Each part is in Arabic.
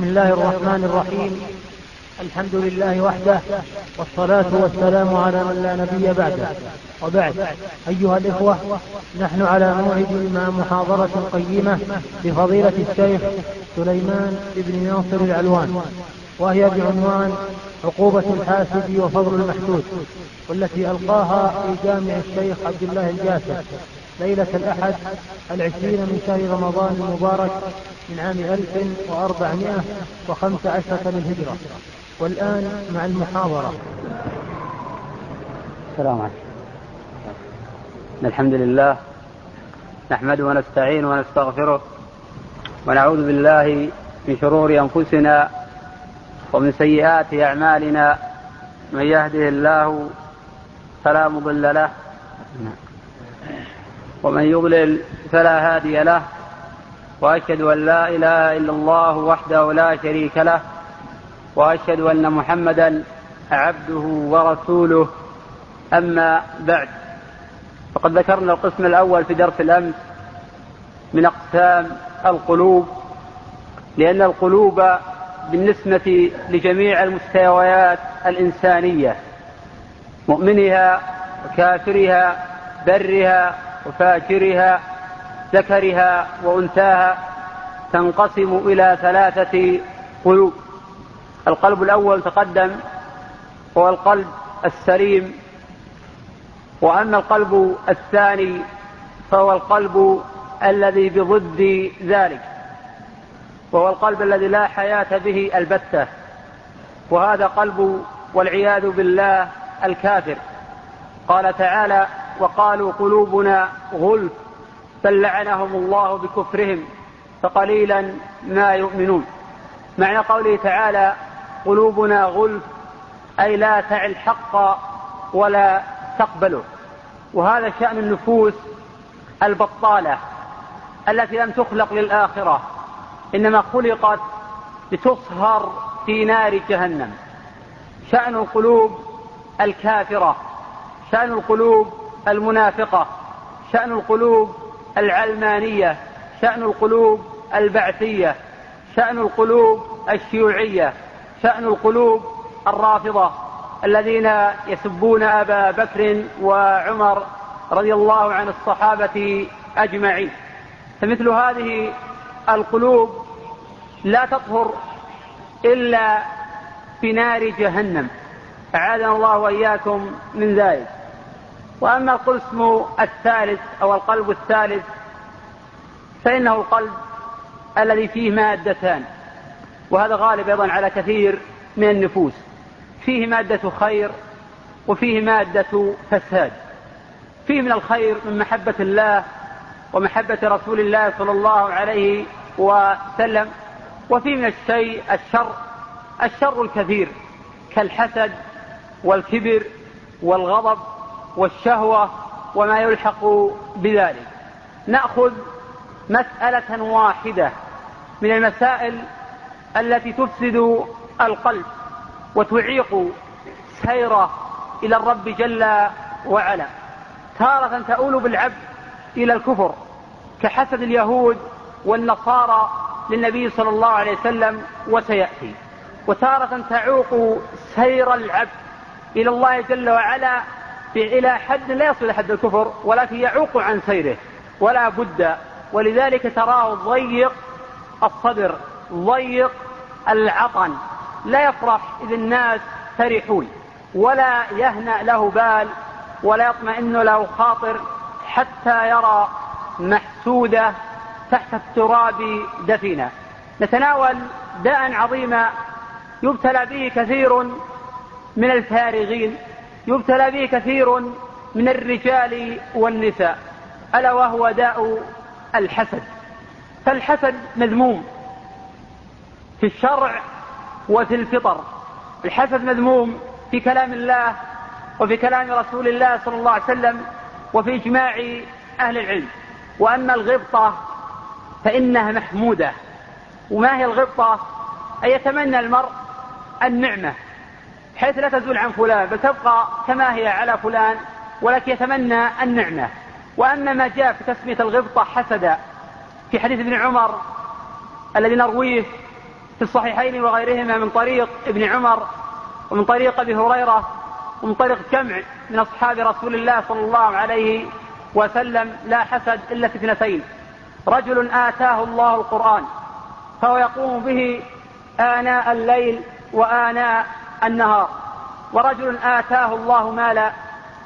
بسم الله الرحمن الرحيم. الحمد لله وحده والصلاة والسلام على من لا نبي بعده. وبعد أيها الإخوة نحن على موعد مع محاضرة قيمة لفضيلة الشيخ سليمان بن ناصر العلوان وهي بعنوان عقوبة الحاسد وفضل المحسود والتي ألقاها في جامع الشيخ عبد الله الجاسر ليلة الأحد العشرين من شهر رمضان المبارك من عام 1415 للهجرة والآن مع المحاضرة. السلام عليكم. الحمد لله. نحمده ونستعين ونستغفره. ونعوذ بالله من شرور أنفسنا ومن سيئات أعمالنا. من يهده الله فلا مضل له. ومن يضلل فلا هادي له وأشهد أن لا إله إلا الله وحده لا شريك له وأشهد أن محمدا عبده ورسوله. أما بعد فقد ذكرنا القسم الأول في درس الأمس من أقسام القلوب لأن القلوب بالنسبة لجميع المستويات الإنسانية مؤمنها وكافرها برها وفاجرها ذكرها وأنثاها تنقسم إلى ثلاثة قلوب. القلب الأول تقدم هو القلب السليم. وأما القلب الثاني فهو القلب الذي بضد ذلك. وهو القلب الذي لا حياة به البتة. وهذا قلب والعياذ بالله الكافر. قال تعالى وقالوا قلوبنا غلف بل لعنهم الله بكفرهم فقليلا ما يؤمنون. معنى قوله تعالى قلوبنا غلف أي لا تعي الحق ولا تقبله. وهذا شأن النفوس البطالة التي لم تخلق للآخرة إنما خلقت لتصهر في نار جهنم. شأن القلوب الكافرة شأن القلوب المنافقة شأن القلوب العلمانية شأن القلوب البعثية شأن القلوب الشيوعية شأن القلوب الرافضة الذين يسبون أبا بكر وعمر رضي الله عن الصحابة أجمعين. فمثل هذه القلوب لا تطهر إلا في نار جهنم. أعاذنا الله وإياكم من ذلك. وأما القسم الثالث أو القلب الثالث فإنه القلب الذي فيه مادتان وهذا غالب أيضا على كثير من النفوس. فيه مادة خير وفيه مادة فساد. فيه من الخير من محبة الله ومحبة رسول الله صلى الله عليه وسلم وفيه من الشيء الشر الشر الكثير كالحسد والكبر والغضب والشهوة وما يلحق بذلك. نأخذ مسألة واحدة من المسائل التي تفسد القلب وتعيق سيره إلى الرب جل وعلا. تارة تؤول بالعبد إلى الكفر كحسد اليهود والنصارى للنبي صلى الله عليه وسلم وسيأتي. وتارة تعوق سير العبد إلى الله جل وعلا إلى حد لا يصل إلى حد الكفر ولكن يعوق عن سيره. ولا بد ولذلك تراه ضيق الصدر ضيق العطن. لا يفرح إذ الناس فرحون ولا يهنأ له بال ولا يطمئن له خاطر حتى يرى محسودة تحت التراب دفينا نتناول داء عظيما يبتلى به كثير من الفارغين. يبتلى به كثير من الرجال والنساء ألا وهو داء الحسد. فالحسد مذموم في الشرع وفي الفطر. الحسد مذموم في كلام الله وفي كلام رسول الله صلى الله عليه وسلم وفي إجماع أهل العلم. وأما الغبطة فإنها محمودة. وما هي الغبطة؟ أن يتمنى المرء النعمة. حيث لا تزول عن فلان بل تبقى كما هي على فلان ولكن يتمنى النعمة. وأما ما جاء في تسمية الغبطة حسدا في حديث ابن عمر الذي نرويه في الصحيحين وغيرهما من طريق ابن عمر ومن طريق أبي هريرة ومن طريق جمع من أصحاب رسول الله صلى الله عليه وسلم لا حسد إلا في اثنتين. رجل آتاه الله القرآن فهو يقوم به آناء الليل وآناء النهار ورجل آتاه الله مالا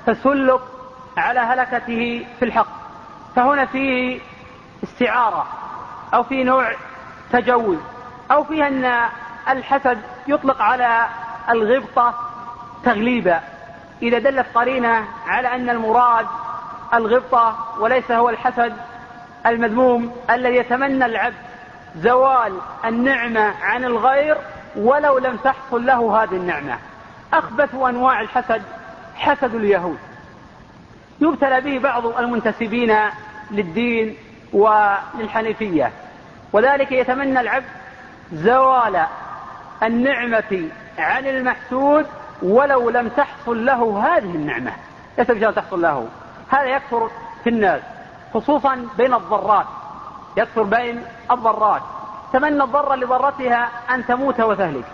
فسلك على هلكته في الحق. فهنا فيه استعارة أو في نوع تجوز أو فيه أن الحسد يطلق على الغبطة تغليبا. إذا دلت قرينة على أن المراد الغبطة وليس هو الحسد المذموم الذي يتمنى العبد زوال النعمة عن الغير ولو لم تحصل له هذه النعمة. أخبث أنواع الحسد حسد اليهود. يبتلى به بعض المنتسبين للدين وللحنيفية. وذلك يتمنى العبد زوال النعمة عن المحسود ولو لم تحصل له هذه النعمة. ليس بشأن تحصل له. هذا يكثر في الناس خصوصا بين الضرات. يكثر بين الضرات. تمنى الضرة لضرتها أن تموت وتهلك.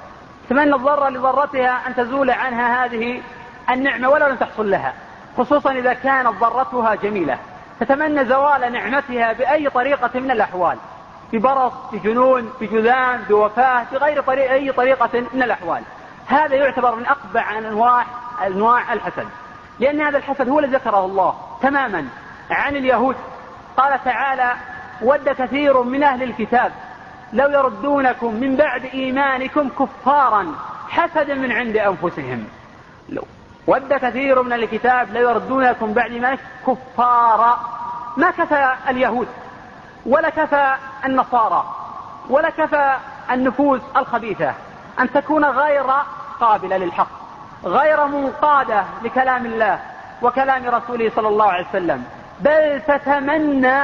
تمنى الضرة لضرتها أن تزول عنها هذه النعمة ولو لم تحصل لها. خصوصا إذا كانت ضرتها جميلة. تتمنى زوال نعمتها بأي طريقة من الأحوال. ببرص بجنون بجذام بوفاة بغير طريق أي طريقة من الأحوال. هذا يعتبر من أقبح أنواع أنواع الحسد. لأن هذا الحسد هو الذي ذكره الله تماما. عن اليهود قال تعالى ود كثير من أهل الكتاب لو يردونكم من بعد إيمانكم كفارا حسدا من عند أنفسهم. لو ود كثير من الكتاب لو يردونكم بعد إيمانكم كفارا. ما كفى اليهود ولا كفى النصارى ولا كفى النفوس الخبيثة. أن تكون غير قابلة للحق غير منقادة لكلام الله وكلام رسوله صلى الله عليه وسلم. بل تتمنى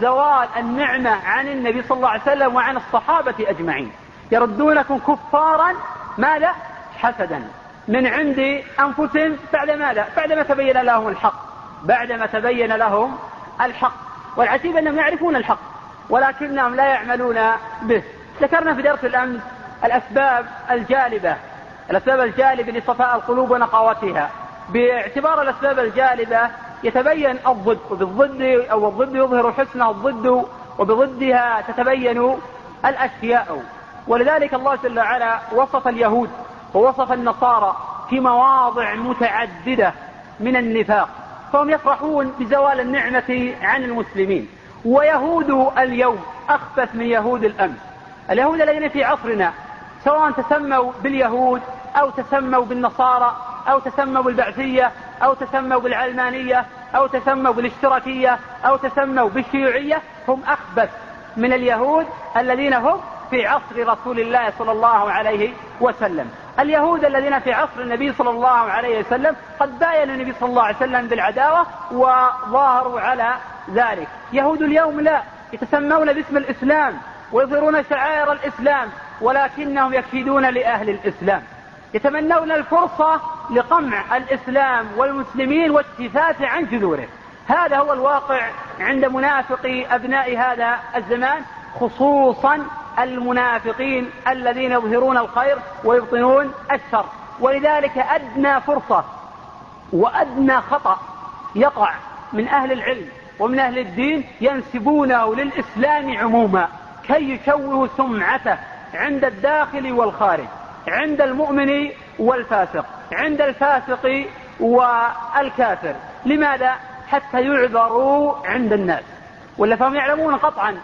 زوال النعمة عن النبي صلى الله عليه وسلم وعن الصحابة أجمعين. يردونكم كفارا ماذا؟ حسدا. من عند أنفسهم بعد ماذا؟ بعدما تبين لهم الحق. بعدما تبين لهم الحق. والعجيب أنهم يعرفون الحق ولكنهم لا يعملون به. ذكرنا في درس الأمس الأسباب الجالبة. الأسباب الجالبة لصفاء القلوب ونقاوتها. باعتبار الأسباب الجالبة يتبين الضد وبالضد أو الضد يظهر حسن الضد وبضدها تتبين الأشياء. ولذلك الله جل وعلا وصف اليهود ووصف النصارى في مواضع متعددة من النفاق. فهم يفرحون بزوال النعمة عن المسلمين. ويهود اليوم أخبث من يهود الأمس اليهود الذين في عصرنا سواء تسموا باليهود أو تسموا بالنصارى أو تسموا بالبعثية أو تسموا بالعلمانية أو تسموا بالاشتراكية أو تسموا بالشيوعية هم أخبث من اليهود الذين هم في عصر رسول الله صلى الله عليه وسلم. اليهود الذين في عصر النبي صلى الله عليه وسلم قد باين النبي صلى الله عليه وسلم بالعداوة وظاهروا على ذلك. يهود اليوم لا يتسمون باسم الإسلام ويظهرون شعائر الإسلام ولكنهم يكيدون لأهل الإسلام. يتمنون الفرصة لقمع الإسلام والمسلمين والتفاف عن جذوره. هذا هو الواقع عند منافقي أبناء هذا الزمان خصوصا المنافقين الذين يظهرون الخير ويبطنون الشر. ولذلك أدنى فرصة وأدنى خطأ يقع من أهل العلم ومن أهل الدين ينسبونه للإسلام عموما كي يشوهوا سمعته عند الداخل والخارج. عند المؤمن والفاسق عند الفاسق والكافر. لماذا؟ حتى يعذروا عند الناس. ولا فهم يعلمون قطعا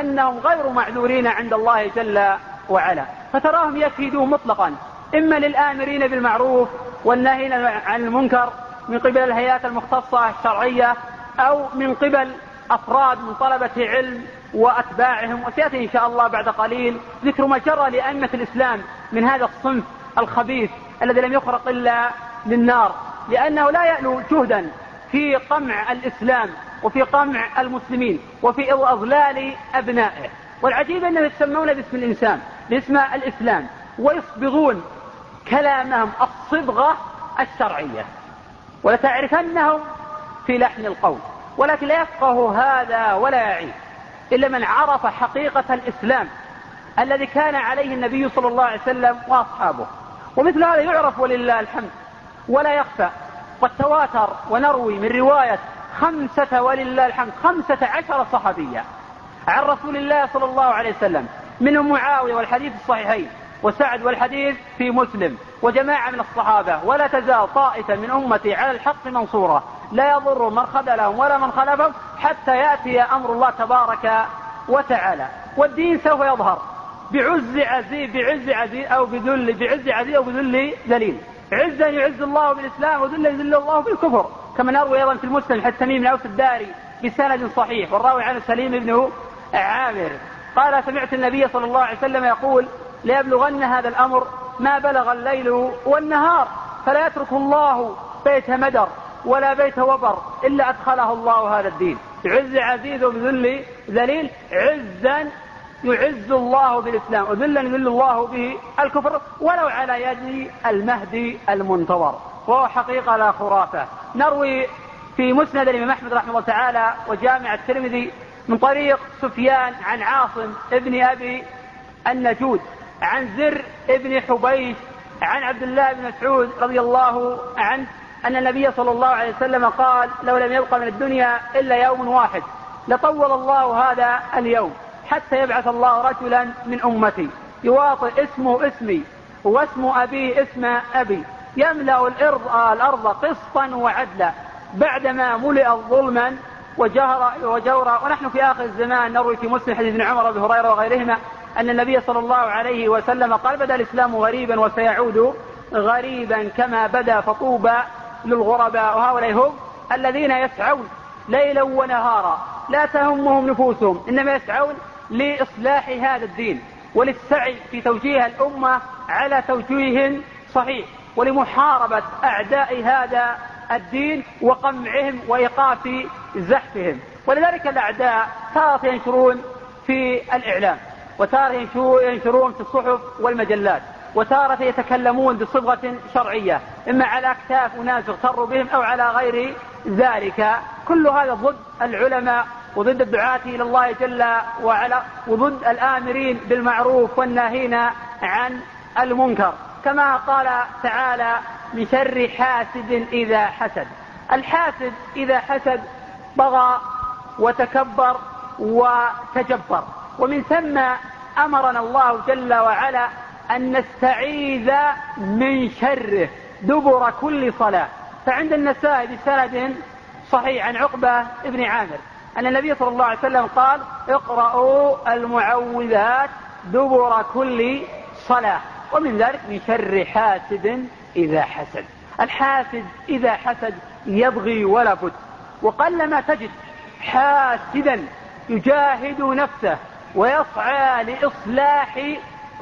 أنهم غير معذورين عند الله جل وعلا. فتراهم يكيدون مطلقا. إما للآمرين بالمعروف والناهين عن المنكر من قبل الهيئات المختصة الشرعية أو من قبل أفراد من طلبة علم وأتباعهم وسيأتي إن شاء الله بعد قليل ذكر ما جرى لأئمة الإسلام من هذا الصنف الخبيث الذي لم يخرق إلا للنار لأنه لا يألو جهدا في قمع الإسلام وفي قمع المسلمين وفي إضلال أبنائه. والعجيب أنهم يتسمون باسم الإنسان باسم الإسلام ويصبغون كلامهم الصبغة الشرعية. ولتعرفنهم في لحن القول ولكن لا يفقه هذا ولا يعيش. إلا من عرف حقيقة الإسلام الذي كان عليه النبي صلى الله عليه وسلم وأصحابه. ومثل هذا يعرف ولله الحمد ولا يخفى قد تواتر ونروي من رواية خمسة ولله الحمد خمسة عشر صحابيا عن رسول الله صلى الله عليه وسلم منهم معاوية والحديث الصحيحين وسعد والحديث في مسلم وجماعة من الصحابة ولا تزال طائفة من أمتي على الحق منصورة. لا يضر من خذلهم ولا من خلفهم حتى يأتي أمر الله تبارك وتعالى. والدين سوف يظهر بعز عزيز بعز عزيز أو بذل بعز عزيز أو بذل ذليل. عزا يعز الله بالإسلام وذلا يذل الله بالكفر. كما نروي أيضا في المسلم حتى تميم بن الداري بسند صحيح والراوي عنه سليم بن عامر. قال سمعت النبي صلى الله عليه وسلم يقول ليبلغن هذا الأمر ما بلغ الليل والنهار فلا يترك الله بيت مدر ولا بيت وبر إلا أدخله الله هذا الدين. عز عزيز وبذل ذليل عزا يعز الله بالإسلام وذلا يذل الله به الكفر ولو على يد المهدي المنتظر. وهو حقيقة لا خرافة. نروي في مسند الإمام أحمد رحمه الله تعالى وجامع الترمذي من طريق سفيان عن عاصم ابن أبي النجود عن زر ابن حبيش عن عبد الله بن مسعود رضي الله عنه أن النبي صلى الله عليه وسلم قال لو لم يبق من الدنيا إلا يوم واحد لطول الله هذا اليوم حتى يبعث الله رجلا من أمتي يواطئ اسمه اسمي واسم أبيه اسم أبي يملأ الأرض, الأرض قسطا وعدلا. بعدما ملئت ظلما وجهر وجورا ونحن في آخر الزمان نروي في مسلم حديث ابن عمر وأبي هريرة وغيرهما أن النبي صلى الله عليه وسلم قال بدأ الإسلام غريبا وسيعود غريبا كما بدا فطوبى للغرباء وهؤلاء هم الذين يسعون ليلا ونهارا. لا تهمهم نفوسهم إنما يسعون لإصلاح هذا الدين وللسعي في توجيه الأمة على توجيه صحيح ولمحاربة أعداء هذا الدين وقمعهم وإيقاف زحفهم. ولذلك الأعداء تارة ينشرون في الإعلام وتارة ينشرون في الصحف والمجلات. وتارة يتكلمون بصبغة شرعية إما على أكتاف أناس اغتروا بهم أو على غير ذلك. كل هذا ضد العلماء وضد الدعاة إلى الله جل وعلا وضد الآمرين بالمعروف والناهين عن المنكر. كما قال تعالى من شر حاسد إذا حسد الحاسد إذا حسد طغى وتكبر وتجبر. ومن ثم أمرنا الله جل وعلا أن نستعيذ من شره دبر كل صلاة. فعند النساء بسند صحيح عن عقبة ابن عامر أن النبي صلى الله عليه وسلم قال اقرأوا المعوذات دبر كل صلاة. ومن ذلك من شر حاسد إذا حسد. الحاسد إذا حسد يبغي ولا بد. وقلما تجد حاسدا يجاهد نفسه ويسعى لإصلاح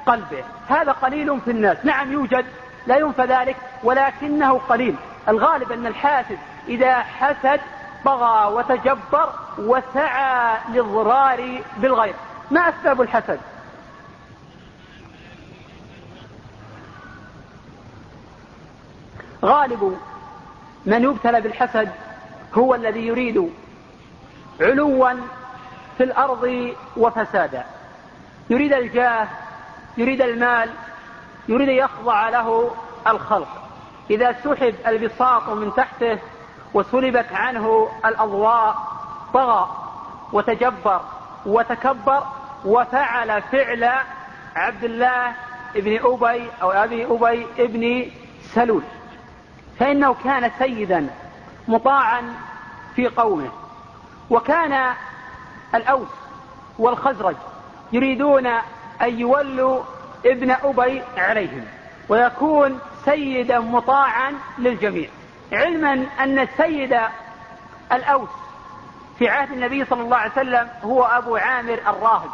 قلبه. هذا قليل في الناس. نعم يوجد لا ينفى ذلك ولكنه قليل. الغالب أن الحاسد إذا حسد طغى وتجبر وسعى للضرار بالغير ما أسباب الحسد؟ غالب من يبتلى بالحسد هو الذي يريد علوا في الأرض وفسادا. يريد الجاه يريد المال يريد يخضع له الخلق. إذا سحب البساط من تحته وسلبت عنه الأضواء طغى وتجبر وتكبر وفعل فعل عبد الله ابن أبي أو أبي أبي ابن سلول. فإنه كان سيدا مطاعا في قومه. وكان الأوس والخزرج يريدون أن يولوا ابن أبي عليهم ويكون سيدا مطاعا للجميع. علما أن السيد الأوس في عهد النبي صلى الله عليه وسلم هو أبو عامر الراهب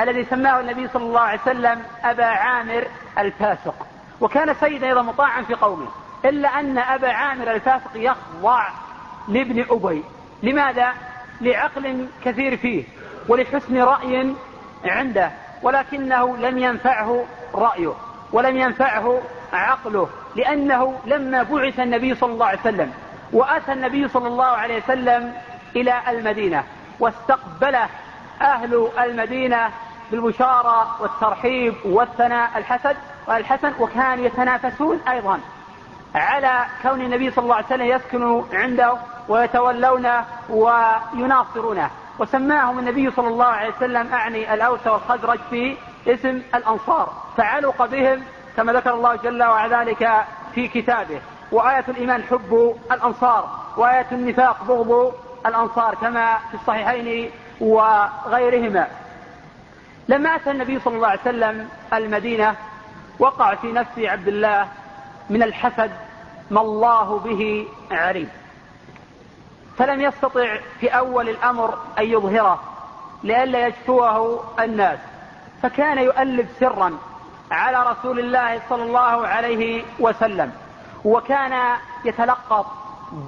الذي سماه النبي صلى الله عليه وسلم أبا عامر الفاسق. وكان سيدا أيضا مطاعا في قومه إلا أن أبا عامر الفاسق يخضع لابن أبي. لماذا؟ لعقل كثير فيه ولحسن رأي عنده. ولكنه لم ينفعه رأيه ولم ينفعه عقله لأنه لما بعث النبي صلى الله عليه وسلم وأتى النبي صلى الله عليه وسلم إلى المدينة واستقبله أهل المدينة بالبشارة والترحيب والثناء الحسن الحسن وكانوا يتنافسون أيضا على كون النبي صلى الله عليه وسلم يسكن عنده ويتولونه ويناصرونه. وسماهم النبي صلى الله عليه وسلم أعني الأوس والخزرج في اسم الأنصار. فعلق بهم كما ذكر الله جل وعلا ذلك في كتابه. وآية الإيمان حب الأنصار وآية النفاق بغض الأنصار كما في الصحيحين وغيرهما. لما أتى النبي صلى الله عليه وسلم المدينة وقع في نفس عبد الله من الحسد ما الله به عليم. فلم يستطع في أول الأمر أن يظهره لئلا يشكوه الناس فكان يؤلف سرا على رسول الله صلى الله عليه وسلم وكان يتلقط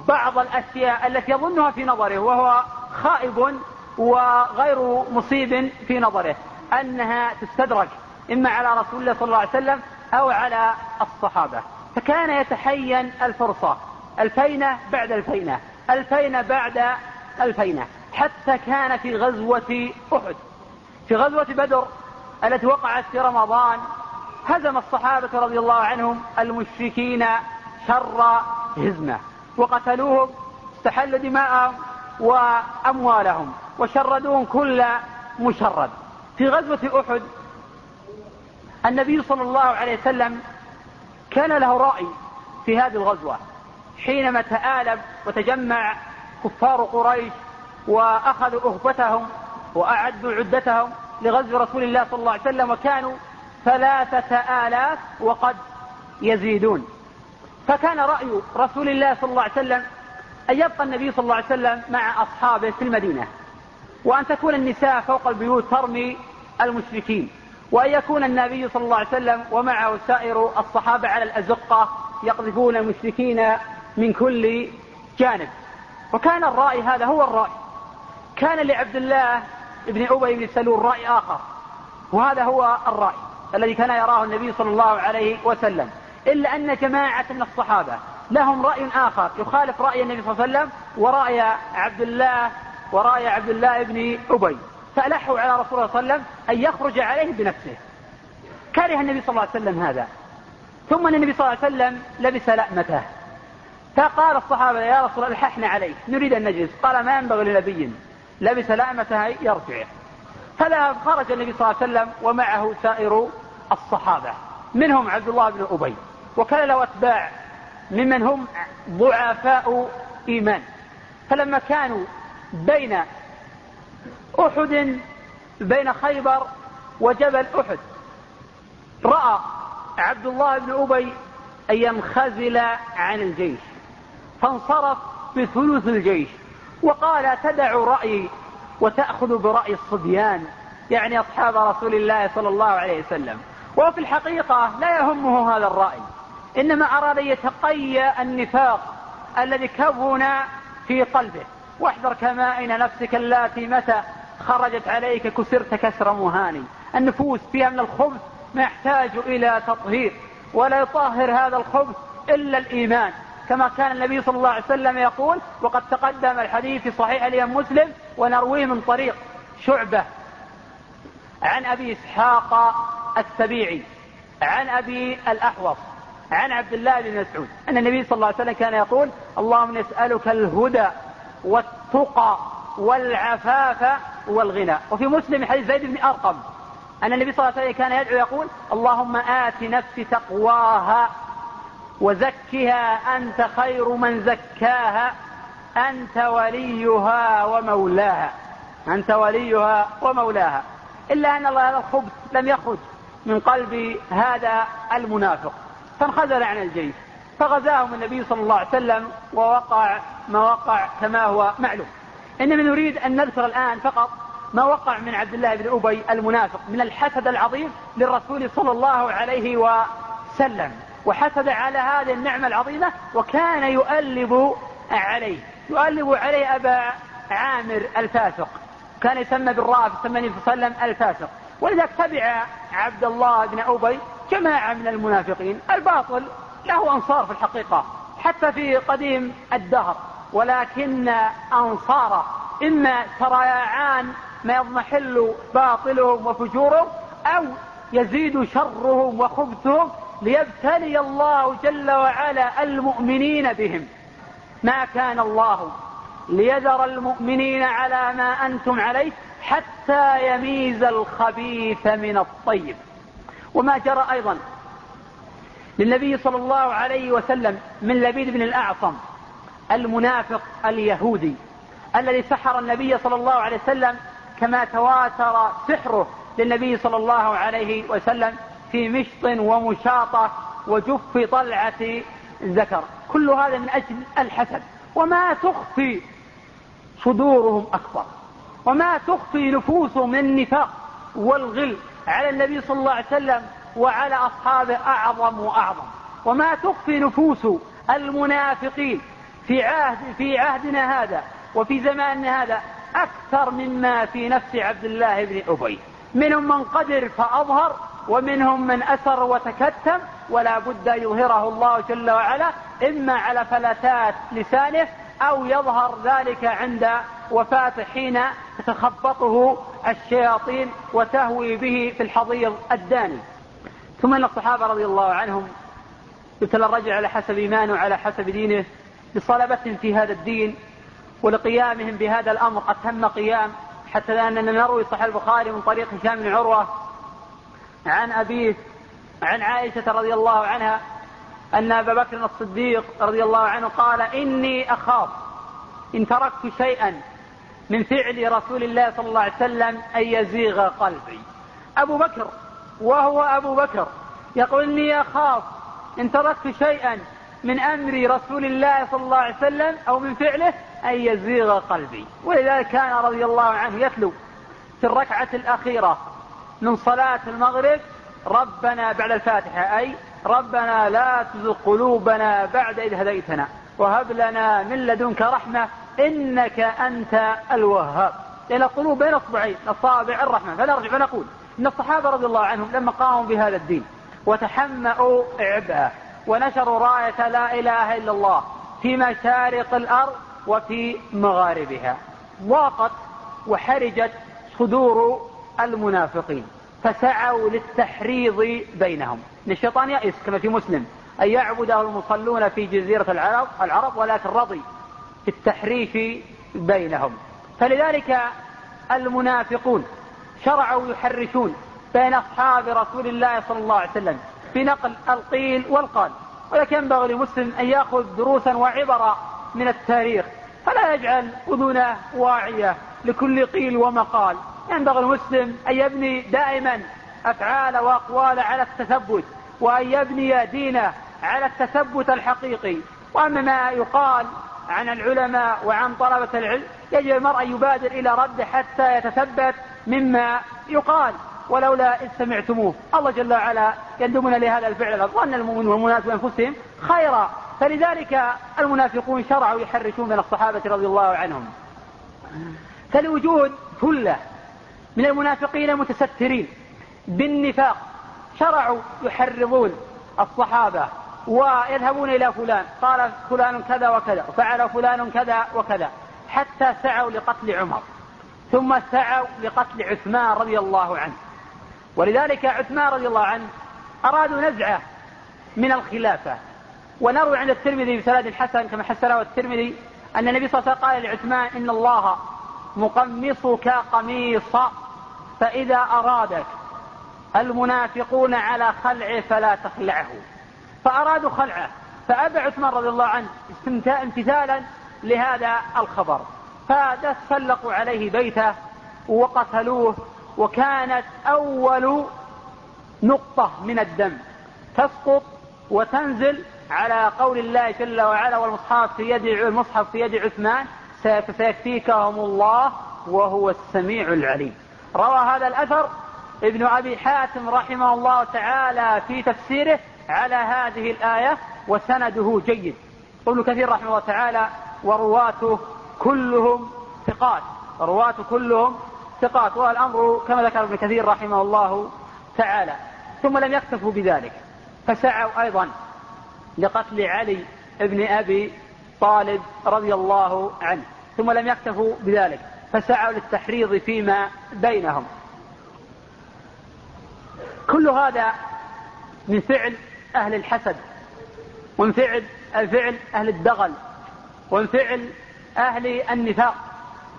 بعض الأشياء التي يظنها في نظره وهو خائب وغير مصيب في نظره أنها تستدرك إما على رسول الله صلى الله عليه وسلم أو على الصحابة. فكان يتحين الفرصة الفينة بعد الفينة. الفينة بعد الفينة حتى كان في غزوة أحد. في غزوة بدر التي وقعت في رمضان هزم الصحابة رضي الله عنهم المشركين شر هزمة وقتلوهم استحلوا دماءهم وأموالهم وشردوهم كل مشرد. في غزوة أحد النبي صلى الله عليه وسلم كان له رأي في هذه الغزوة. حينما تآلب وتجمع كفار قريش وأخذوا أهبتهم وأعدوا عدتهم لغزو رسول الله صلى الله عليه وسلم وكانوا ثلاثة آلاف وقد يزيدون. فكان رأي رسول الله صلى الله عليه وسلم أن يبقى النبي صلى الله عليه وسلم مع أصحابه في المدينة وأن تكون النساء فوق البيوت ترمي المشركين وأن يكون النبي صلى الله عليه وسلم ومعه سائر الصحابة على الأزقة يقذفون المشركين من كل جانب. وكان الرأي هذا هو الرأي. كان لعبد الله بن أبي بن سلول رأي آخر. وهذا هو الرأي الذي كان يراه النبي صلى الله عليه وسلم. إلا أن جماعة من الصحابة لهم رأي آخر. يخالف رأي النبي صلى الله عليه وسلم ورأي عبد الله ورأي عبد الله بن أبي. فألحوا على رسول الله صلى الله عليه وسلم أن يخرج عليه بنفسه. كره النبي صلى الله عليه وسلم هذا. ثم النبي صلى الله عليه وسلم لبس لأمته. فقال الصحابة يا رسول الله الححنا عليه نريد أن نجلس. قال ما ينبغي لنبي. لبس لأمته يرجع. فلا خرج النبي صلى الله عليه وسلم ومعه سائر الصحابة. منهم عبد الله بن أبي. وكان له أتباع. ممن هم ضعفاء إيمان. فلما كانوا بين أحد بين خيبر وجبل أحد رأى عبد الله بن أبي أن ينخزل عن الجيش. فانصرف بثلث الجيش وقال تدع رأيي وتأخذ برأي الصبيان يعني أصحاب رسول الله صلى الله عليه وسلم. وفي الحقيقة لا يهمه هذا الرأي إنما أراد يتقي النفاق الذي كون في قلبه. واحذر كمائن نفسك اللاتي متى خرجت عليك كسرت كسر مهاني النفوس فيها من الخبث ما يحتاج إلى تطهير ولا يطهر هذا الخبث إلا الإيمان. كما كان النبي صلى الله عليه وسلم يقول وقد تقدم الحديث في صحيح الإمام مسلم ونرويه من طريق شعبة عن أبي إسحاق السبيعي عن أبي الأحوص عن عبد الله بن مسعود أن النبي صلى الله عليه وسلم كان يقول اللهم نسألك الهدى والتقى والعفاف والغنى. وفي مسلم حديث زيد بن أرقم أن النبي صلى الله عليه وسلم كان يدعو يقول اللهم آت نفسي تقواها وزكها أنت خير من زكاها أنت وليها ومولاها. أنت وليها ومولاها. إلا أن الله هذا الخبث لم يخرج من قلب هذا المنافق. فانخذل عن الجيش. فغزاهم النبي صلى الله عليه وسلم ووقع ما وقع كما هو معلوم. إنما نريد أن نذكر الآن فقط ما وقع من عبد الله بن أبي المنافق من الحسد العظيم للرسول صلى الله عليه وسلم. وحسد على هذه النعمة العظيمة وكان يؤلب عليه. يؤلب عليه أبا عامر الفاسق. كان يسمى بالراء في النبي صلى الله عليه وسلم الفاسق. ولذلك تبع عبد الله بن أبي جماعة من المنافقين. الباطل له أنصار في الحقيقة حتى في قديم الدهر. ولكن أنصاره إما سريعان ما يضمحل باطلهم وفجورهم أو يزيد شرهم وخبثهم ليبتلي الله جل وعلا المؤمنين بهم. ما كان الله ليذر المؤمنين على ما أنتم عليه حتى يميز الخبيث من الطيب. وما جرى أيضا للنبي صلى الله عليه وسلم من لبيد بن الأعصم المنافق اليهودي الذي سحر النبي صلى الله عليه وسلم كما تواتر سحره للنبي صلى الله عليه وسلم. في مشط ومشاطة وجف طلعة ذكر. كل هذا من أجل الحسد. وما تخفي صدورهم أكبر. وما تخفي نفوسهم من النفاق والغل على النبي صلى الله عليه وسلم وعلى أصحابه أعظم وأعظم. وما تخفي نفوس المنافقين في عهد في عهدنا هذا وفي زماننا هذا أكثر مما في نفس عبد الله بن أبي. منهم من قدر فأظهر ومنهم من أسر وتكتم ولا بد يظهره الله جل وعلا إما على فلتات لسانه أو يظهر ذلك عند وفاته حين تتخبطه الشياطين وتهوي به في الحضيض الداني. ثم أن الصحابة رضي الله عنهم يبتلى الرجل على حسب إيمانه وعلى حسب دينه بصلبتهم في هذا الدين ولقيامهم بهذا الأمر أتم قيام حتى أننا نروي صحيح البخاري من طريق هشام بن عروة عن أبيه عن عائشة رضي الله عنها أن أبا بكر الصديق رضي الله عنه قال إني أخاف إن تركت شيئا من فعل رسول الله صلى الله عليه وسلم أن يزيغ قلبي. أبو بكر وهو أبو بكر يقول إني أخاف إن تركت شيئا من أمر رسول الله صلى الله عليه وسلم أو من فعله أن يزيغ قلبي. ولذلك كان رضي الله عنه يتلو في الركعة الأخيرة. من صلاة المغرب ربنا بعد الفاتحة أي ربنا لا تزغ قلوبنا بعد إذ هديتنا وهب لنا من لدنك رحمة إنك أنت الوهاب. لأن القلوب بين أصبعين أصابع الرحمة. فنرجع فنقول إن الصحابة رضي الله عنهم لما قاموا بهذا الدين وتحمأوا عبئه ونشروا راية لا إله إلا الله في مشارق الأرض وفي مغاربها ضاقت وحرجت صدور المنافقين فسعوا للتحريض بينهم. إن الشيطان يئس كما في مسلم أن يعبده المصلون في جزيرة العرب, العرب ولكن رضي في التحريف بينهم. فلذلك المنافقون شرعوا يحرشون بين أصحاب رسول الله صلى الله عليه وسلم في نقل القيل والقال. ولكن ينبغي لمسلم أن يأخذ دروسا وعبرا من التاريخ فلا يجعل أذنه واعية لكل قيل ومقال. ينبغي المسلم أن يبني دائما أفعال وأقوال على التثبت وأن يبني دينه على التثبت الحقيقي. وأما ما يقال عن العلماء وعن طلبة العلم يجب المرء أن يبادر إلى رد حتى يتثبت مما يقال. ولولا إذ سمعتموه الله جل وعلا يندمنا لهذا الفعل. ظن المؤمن والمنافق بأنفسهم خيرا. فلذلك المنافقون شرعوا يحرشون من الصحابة رضي الله عنهم. فلوجود ثلة من المنافقين المتسترين بالنفاق. شرعوا يحرضون الصحابة ويذهبون إلى فلان قال فلان كذا وكذا وفعل فلان كذا وكذا حتى سعوا لقتل عمر ثم سعوا لقتل عثمان رضي الله عنه. ولذلك عثمان رضي الله عنه أرادوا نزعه من الخلافة. ونروي عند الترمذي بسند حسن كما حسنه الترمذي أن النبي صلى الله عليه وسلم قال لعثمان إن الله مقمصك قميص. فإذا أرادك المنافقون على خلعه فلا تخلعه. فأرادوا خلعه. فأبى عثمان رضي الله عنه امتثالا لهذا الخبر. فتسلقوا عليه بيته وقتلوه وكانت أول نقطة من الدم. تسقط وتنزل على قول الله جل وعلا والمصحف في يد المصحف في يد عثمان سيكفيكهم الله وهو السميع العليم. روى هذا الأثر ابن أبي حاتم رحمه الله تعالى في تفسيره على هذه الآية وسنده جيد. ابن كثير رحمه الله تعالى ورواته كلهم ثقات. رواته كلهم ثقات. والأمر كما ذكر ابن كثير رحمه الله تعالى. ثم لم يكتفوا بذلك فسعوا أيضا لقتل علي بن أبي طالب رضي الله عنه. ثم لم يكتفوا بذلك. فسعوا للتحريض فيما بينهم. كل هذا من فعل أهل الحسد ومن فعل فعل أهل الدغل ومن فعل أهل النفاق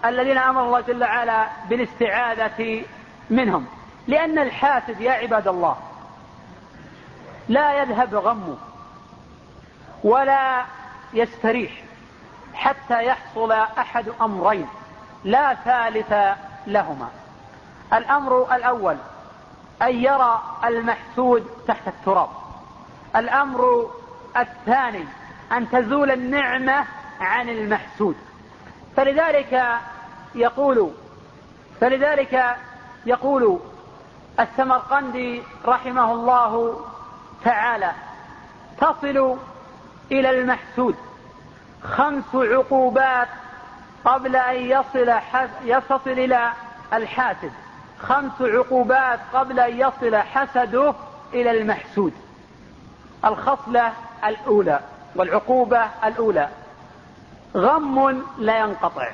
الذين أمر الله جل وعلا بالاستعاذة منهم. لأن الحاسد يا عباد الله لا يذهب غمه ولا يستريح حتى يحصل أحد أمرين. لا ثالث لهما. الأمر الأول أن يرى المحسود تحت التراب. الأمر الثاني أن تزول النعمة عن المحسود. فلذلك يقول فلذلك يقول السمرقندي رحمه الله تعالى تصل إلى المحسود خمس عقوبات قبل أن يصل يصل إلى الحاسد. خمس عقوبات قبل أن يصل حسده إلى المحسود. الخصلة الأولى والعقوبة الأولى. غم لا ينقطع.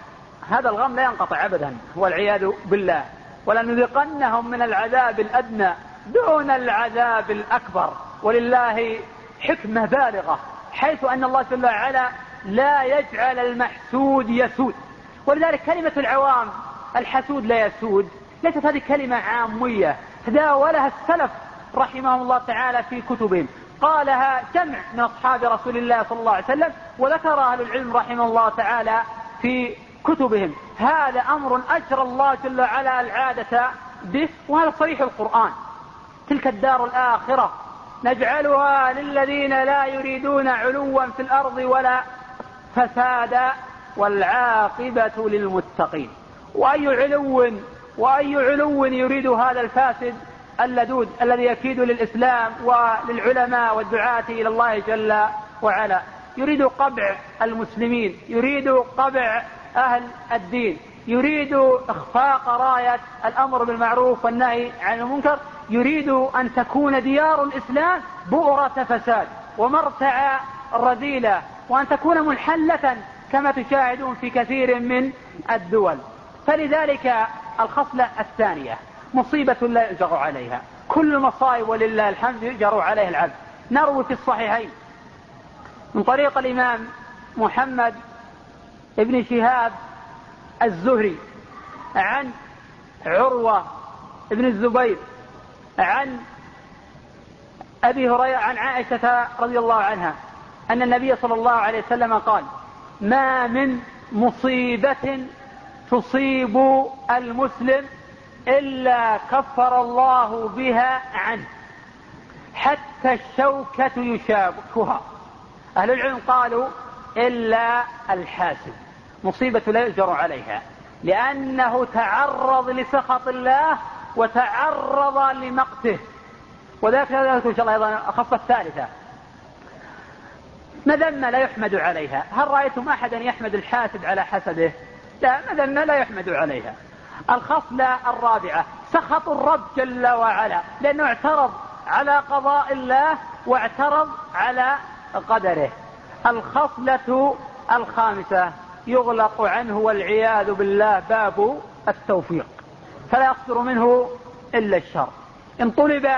هذا الغم لا ينقطع أبدا والعياذ بالله. ولنذيقنهم من العذاب الأدنى دون العذاب الأكبر. ولله حكمة بالغة. حيث أن الله جل وعلا لا يجعل المحسود يسود. ولذلك كلمة العوام الحسود لا يسود. ليست هذه كلمة عامية. تداولها السلف رحمهم الله تعالى في كتبهم. قالها جمع من أصحاب رسول الله صلى الله عليه وسلم وذكر أهل العلم رحمه الله تعالى في كتبهم. هذا أمر أجرى الله جل وعلا العادة به وهذا صريح القرآن. تلك الدار الآخرة. نجعلها للذين لا يريدون علوا في الأرض ولا فسادا والعاقبة للمتقين. وأي علو وأي علو يريد هذا الفاسد اللدود الذي يكيد للإسلام وللعلماء والدعاة إلى الله جل وعلا. يريد قبع المسلمين يريد قبع أهل الدين يريد إخفاق راية الأمر بالمعروف والنهي عن المنكر يريد أن تكون ديار الإسلام بؤرة فساد. ومرتع رذيلة وأن تكون منحلة كما تشاهدون في كثير من الدول. فلذلك الخصلة الثانية مصيبة لا يؤجر عليها. كل مصائب ولله الحمد يؤجر عليها العبد. نروي في الصحيحين. من طريق الإمام محمد ابن شهاب الزهري عن عروة ابن الزبير عن أبي هريرة عن عائشة رضي الله عنها. أن النبي صلى الله عليه وسلم قال ما من مصيبة تصيب المسلم إلا كفر الله بها عنه حتى الشوكة يشابكها. أهل العلم قالوا إلا الحاسد مصيبة لا يؤجر عليها لأنه تعرض لسخط الله وتعرض لمقته. وذلك إن شاء الله أيضا الخصلة الثالثة مذمة لا يحمد عليها. هل رأيتم أحدا يحمد الحاسد على حسده؟ لا مذمة لا يحمد عليها. الخصلة الرابعة سخط الرب جل وعلا لأنه اعترض على قضاء الله واعترض على قدره. الخصلة الخامسة يغلق عنه والعياذ بالله باب التوفيق. فلا يصدر منه إلا الشر. إن طلب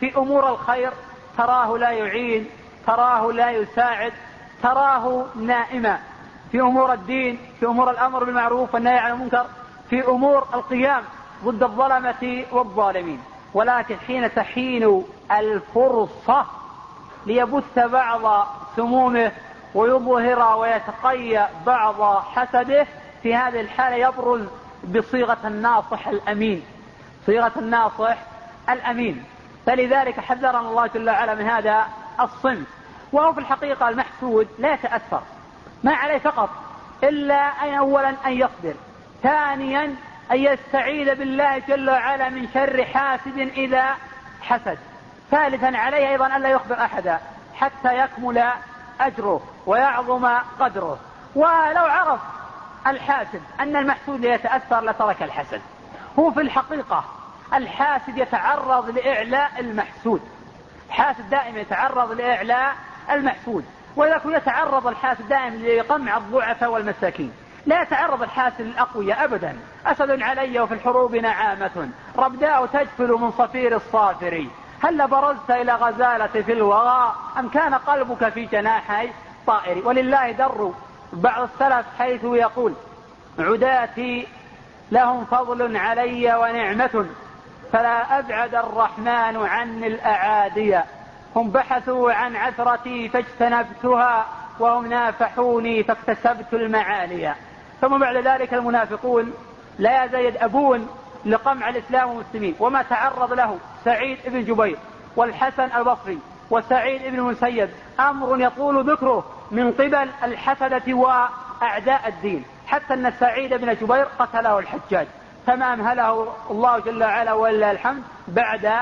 في أمور الخير تراه لا يعين تراه لا يساعد تراه نائما. في أمور الدين في أمور الأمر بالمعروف والنهي عن المنكر في أمور القيام ضد الظلمة والظالمين. ولكن حين تحين الفرصة ليبث بعض سمومه ويظهر ويتقي بعض حسده في هذه الحالة يبرز بصيغة الناصح الأمين. صيغة الناصح الأمين. فلذلك حذرنا الله جل وعلا من هذا. الصنف. وهو في الحقيقة المحسود لا يتأثر. ما عليه فقط إلا أن أولا أن يصبر. ثانيا أن يستعيذ بالله جل وعلا من شر حاسد إذا حسد. ثالثا عليه أيضا ألا يخبر أحدا حتى يكمل أجره ويعظم قدره. ولو عرف الحاسد أن المحسود يتأثر لترك الحسد. هو في الحقيقة الحاسد يتعرض لإعلاء المحسود. حاسد دائما يتعرض لإعلاء المحسود ولكن يتعرض الحاسد دائما لقمع الضعفاء والمساكين. لا يتعرض الحاسد للأقوياء أبدا. أسد علي وفي الحروب نعامة. ربداء تجفل من صفير الصافر. هل برزت إلى غزالة في الوغى؟ أم كان قلبك في جناحي طائر؟ ولله در بعض السلف حيث يقول عداتي لهم فضل علي ونعمة. فلا أبعد الرحمن عني الأعادي. هم بحثوا عن عثرتي فاجتنبتها وهم نافحوني فاكتسبت المعالي ثم بعد ذلك المنافقون لا يزال أبون لقمع الإسلام والمسلمين. وما تعرض له سعيد بن جبير والحسن البصري وسعيد بن المسيب. أمر يطول ذكره من قبل الحسدة وأعداء الدين. حتى أن سعيد بن جبير قتله الحجاج. فما أمهله الله جل وعلا ولله الحمد بعد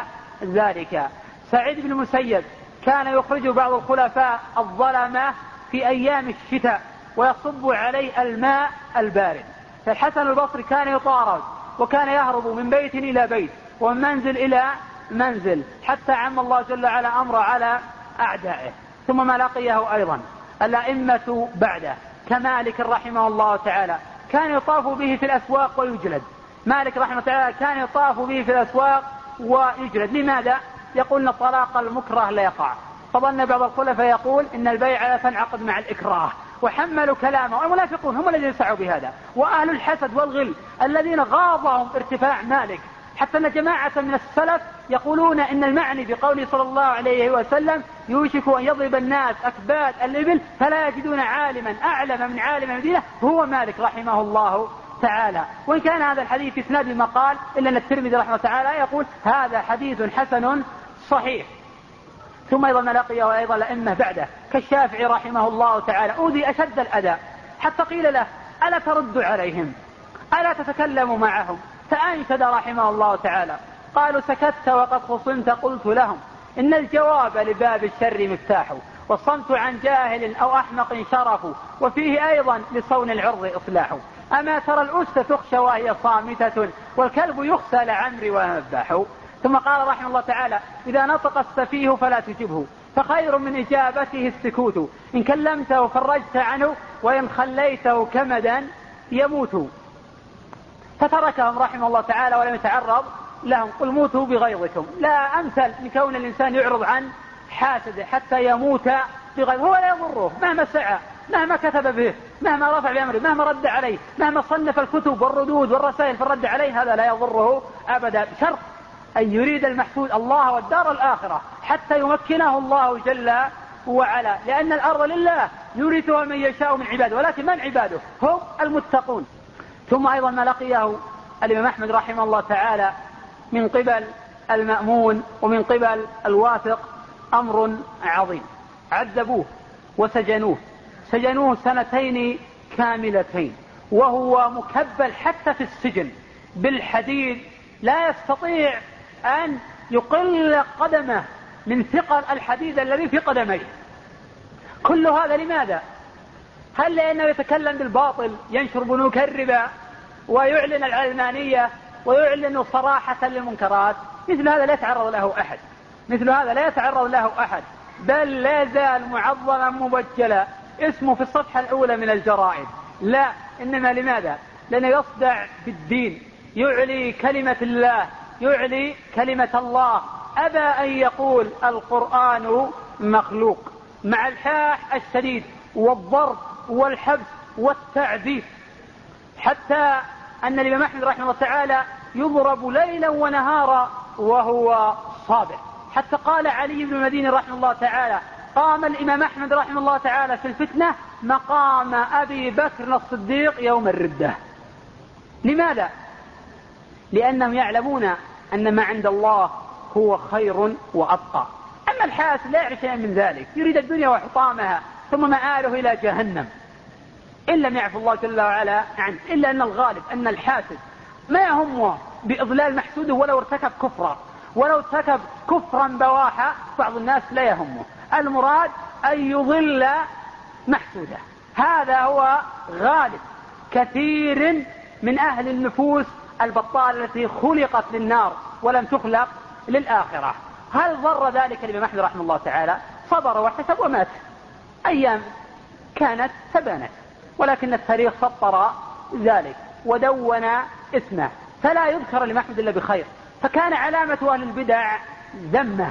ذلك. سعيد بن المسيب كان يخرج بعض الخلفاء الظلمة في أيام الشتاء ويصب عليه الماء البارد. فالحسن البصري كان يطارد وكان يهرب من بيت إلى بيت ومن منزل إلى منزل حتى عم الله جل وعلا أمر على أعدائه. ثم ما لقيه أيضا. الأئمة بعده كمالك رحمه الله تعالى كان يطاف به في الأسواق ويجلد. مالك رحمه الله تعالى كان يطاف به في الأسواق ويجلد. لماذا؟ يقول إن طلاق المكره لا يقع. فظن بعض الخلفاء يقول إن البيع لا تنعقد مع الإكراه. وحملوا كلامه. والمنافقون هم الذين سعوا بهذا. وأهل الحسد والغل الذين غاضهم ارتفاع مالك. حتى أن جماعة من السلف يقولون إن المعني بقوله صلى الله عليه وسلم يوشك أن يضرب الناس أكباد الإبل فلا يجدون عالما أعلم من عالم المدينة. هو مالك رحمه الله. تعالى. وإن كان هذا الحديث في إسناد المقال إلا أن الترمذي رحمه تعالى يقول هذا حديث حسن صحيح. ثم أيضا لقيه أيضا الأئمة بعده. كالشافعي رحمه الله تعالى أوذي أشد الأذى. حتى قيل له ألا ترد عليهم؟ ألا تتكلم معهم؟ فأنشد رحمه الله تعالى. قالوا سكت وقد خصمت قلت لهم إن الجواب لباب الشر مفتاح والصمت عن جاهل أو أحمق شرف وفيه أيضا لصون العرض إصلاح. أما ترى الأس تخشى وهي صامتة والكلب يخشى لعمري ومذبح ثم قال رحمه الله تعالى إذا نطق السفيه فلا تجبه فخير من إجابته السكوت. إن كلمته فرجت عنه وإن خليته كمدا يموت. فتركهم رحمه الله تعالى ولم يتعرض لهم قل موتوا بغيظكم. لا أمثل من كون الإنسان يعرض عن حاسده حتى يموت بغيظ. هو لا يضره مهما سعى. مهما كتب به مهما رفع بأمره مهما رد عليه مهما صنف الكتب والردود والرسائل في الرد عليه هذا لا يضره أبدا. بشرط أن يريد المحسود الله والدار الآخرة حتى يمكنه الله جل وعلا لأن الأرض لله يورثها من يشاء من عباده ولكن من عباده؟ هم المتقون. ثم أيضا ما لقيه الإمام أحمد رحمه الله تعالى من قبل المأمون ومن قبل الواثق أمر عظيم. عذبوه وسجنوه. سجنوه سنتين كاملتين وهو مكبل حتى في السجن. بالحديد لا يستطيع أن يقل قدمه من ثقل الحديد الذي في قدميه. كل هذا لماذا؟ هل لأنه يتكلم بالباطل ينشر بنوك الربا ويعلن العلمانية ويعلن صراحة للمنكرات؟ مثل هذا لا يتعرض له أحد. مثل هذا لا يتعرض له أحد. بل لا يزال معظما مبجلا. اسمه في الصفحة الأولى من الجرائد. لا إنما لماذا؟ لأنه يصدع بالدين يعلي كلمة الله يعلي كلمة الله. أبى أن يقول القرآن مخلوق مع الحاح الشديد والضرب والحبس والتعذيب. حتى أن الإمام أحمد رحمه الله تعالى يضرب ليلا ونهارا وهو صابر. حتى قال علي بن المديني رحمه الله تعالى قام الإمام أحمد رحمه الله تعالى في الفتنة مقام أبي بكر الصديق يوم الردة. لماذا؟ لأنهم يعلمون أن ما عند الله هو خير وأبقى. أما الحاسد لا يعرف شيئا من ذلك. يريد الدنيا وحطامها ثم مآله إلى جهنم. إن لم يعفو الله جل وعلا عنه إلا أن الغالب أن الحاسد. ما يهمه بإضلال محسوده ولو ارتكب كفرا. ولو ارتكب كفرا بواحا بعض الناس لا يهمه. المراد أن يضل محسوده هذا هو غالب كثير من أهل النفوس البطالة التي خلقت للنار ولم تخلق للآخرة. هل ضر ذلك الإمام أحمد رحمه الله تعالى؟ صبر واحتسب ومات. أيام كانت تبانت ولكن التاريخ سطر ذلك ودون اسمه فلا يذكر لمحمد إلا بخير. فكان علامة أهل البدع ذمة.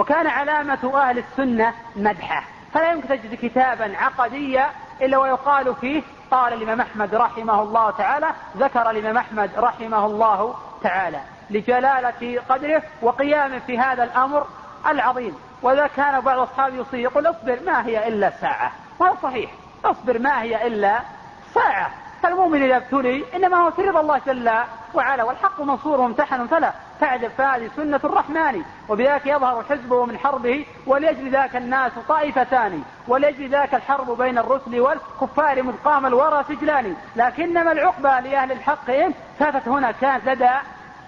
وكان علامة أهل السنة مدحه. فلا يمكن تجد كتابا عقديا إلا ويقال فيه قال الإمام أحمد رحمه الله تعالى ذكر الإمام أحمد رحمه الله تعالى. لجلالة قدره وقيامه في هذا الأمر العظيم. وإذا كان بعض أصحابه يصيح يقول أصبر ما هي إلا ساعة. وهذا صحيح. أصبر ما هي إلا ساعة. فالمؤمن إذا ابتلي إنما هو في رضا الله جل وعلا والحق منصور ممتحن فلا تعجب فهذه سنة الرحمن. وبذلك يظهر حزبه من حربه وليجري ذاك الناس طائفتان وليجري ذاك الحرب بين الرسل والكفار مذ قام الورى سجلان. لكنما العقبى لأهل الحق فاتت هنا كانت لدى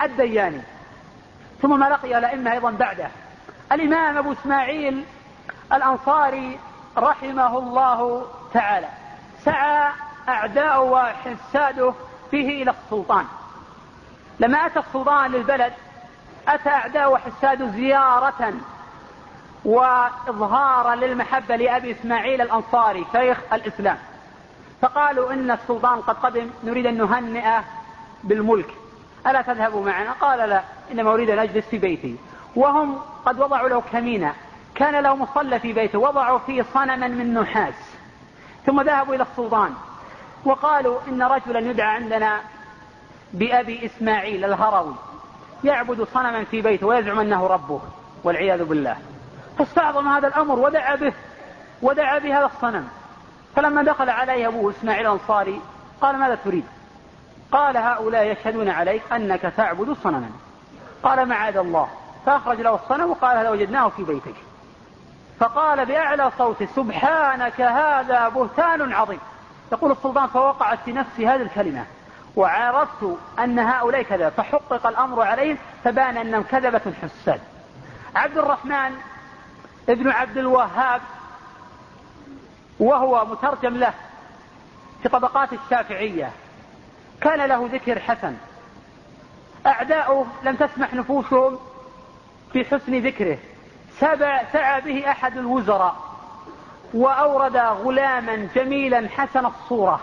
الديان. ثم ما لقي الأئمة أيضا بعده. الإمام أبو إسماعيل الأنصاري رحمه الله تعالى. سعى أعداء وحساده فيه إلى السلطان. لما أتى السلطان للبلد أتى أعداء وحساده زيارة وإظهارا للمحبة لأبي إسماعيل الأنصاري شيخ الإسلام. فقالوا إن السلطان قد قدم نريد أن نهنئه بالملك. ألا تذهبوا معنا؟ قال لا إنما أريد أن أجلس في بيتي. وهم قد وضعوا له كمينة. كان له مصلى في بيته وضعوا فيه صنما من نحاس. ثم ذهبوا إلى السلطان. وقالوا إن رجلا يدعى عندنا بأبي إسماعيل الهروي يعبد صنما في بيته ويزعم أنه ربه والعياذ بالله. فاستعظم هذا الأمر ودعا به ودعا بهذا الصنم. فلما دخل عليه أبوه إسماعيل الأنصاري قال ماذا تريد؟ قال هؤلاء يشهدون عليك أنك تعبد صنما. قال معاذ الله. فأخرج له الصنم وقال هذا وجدناه في بيتك. فقال بأعلى صوته سبحانك هذا بهتان عظيم. يقول السلطان فوقعت في نفسي هذه الكلمة وعرفت أن هؤلاء كذا فحقق الأمر عليهم فبان أنهم كذبة حساد. عبد الرحمن ابن عبد الوهاب وهو مترجم له في طبقات الشافعية كان له ذكر حسن. أعداؤه لم تسمح نفوسهم في حسن ذكره سعى به أحد الوزراء. وأورد غلاما جميلا حسن الصورة.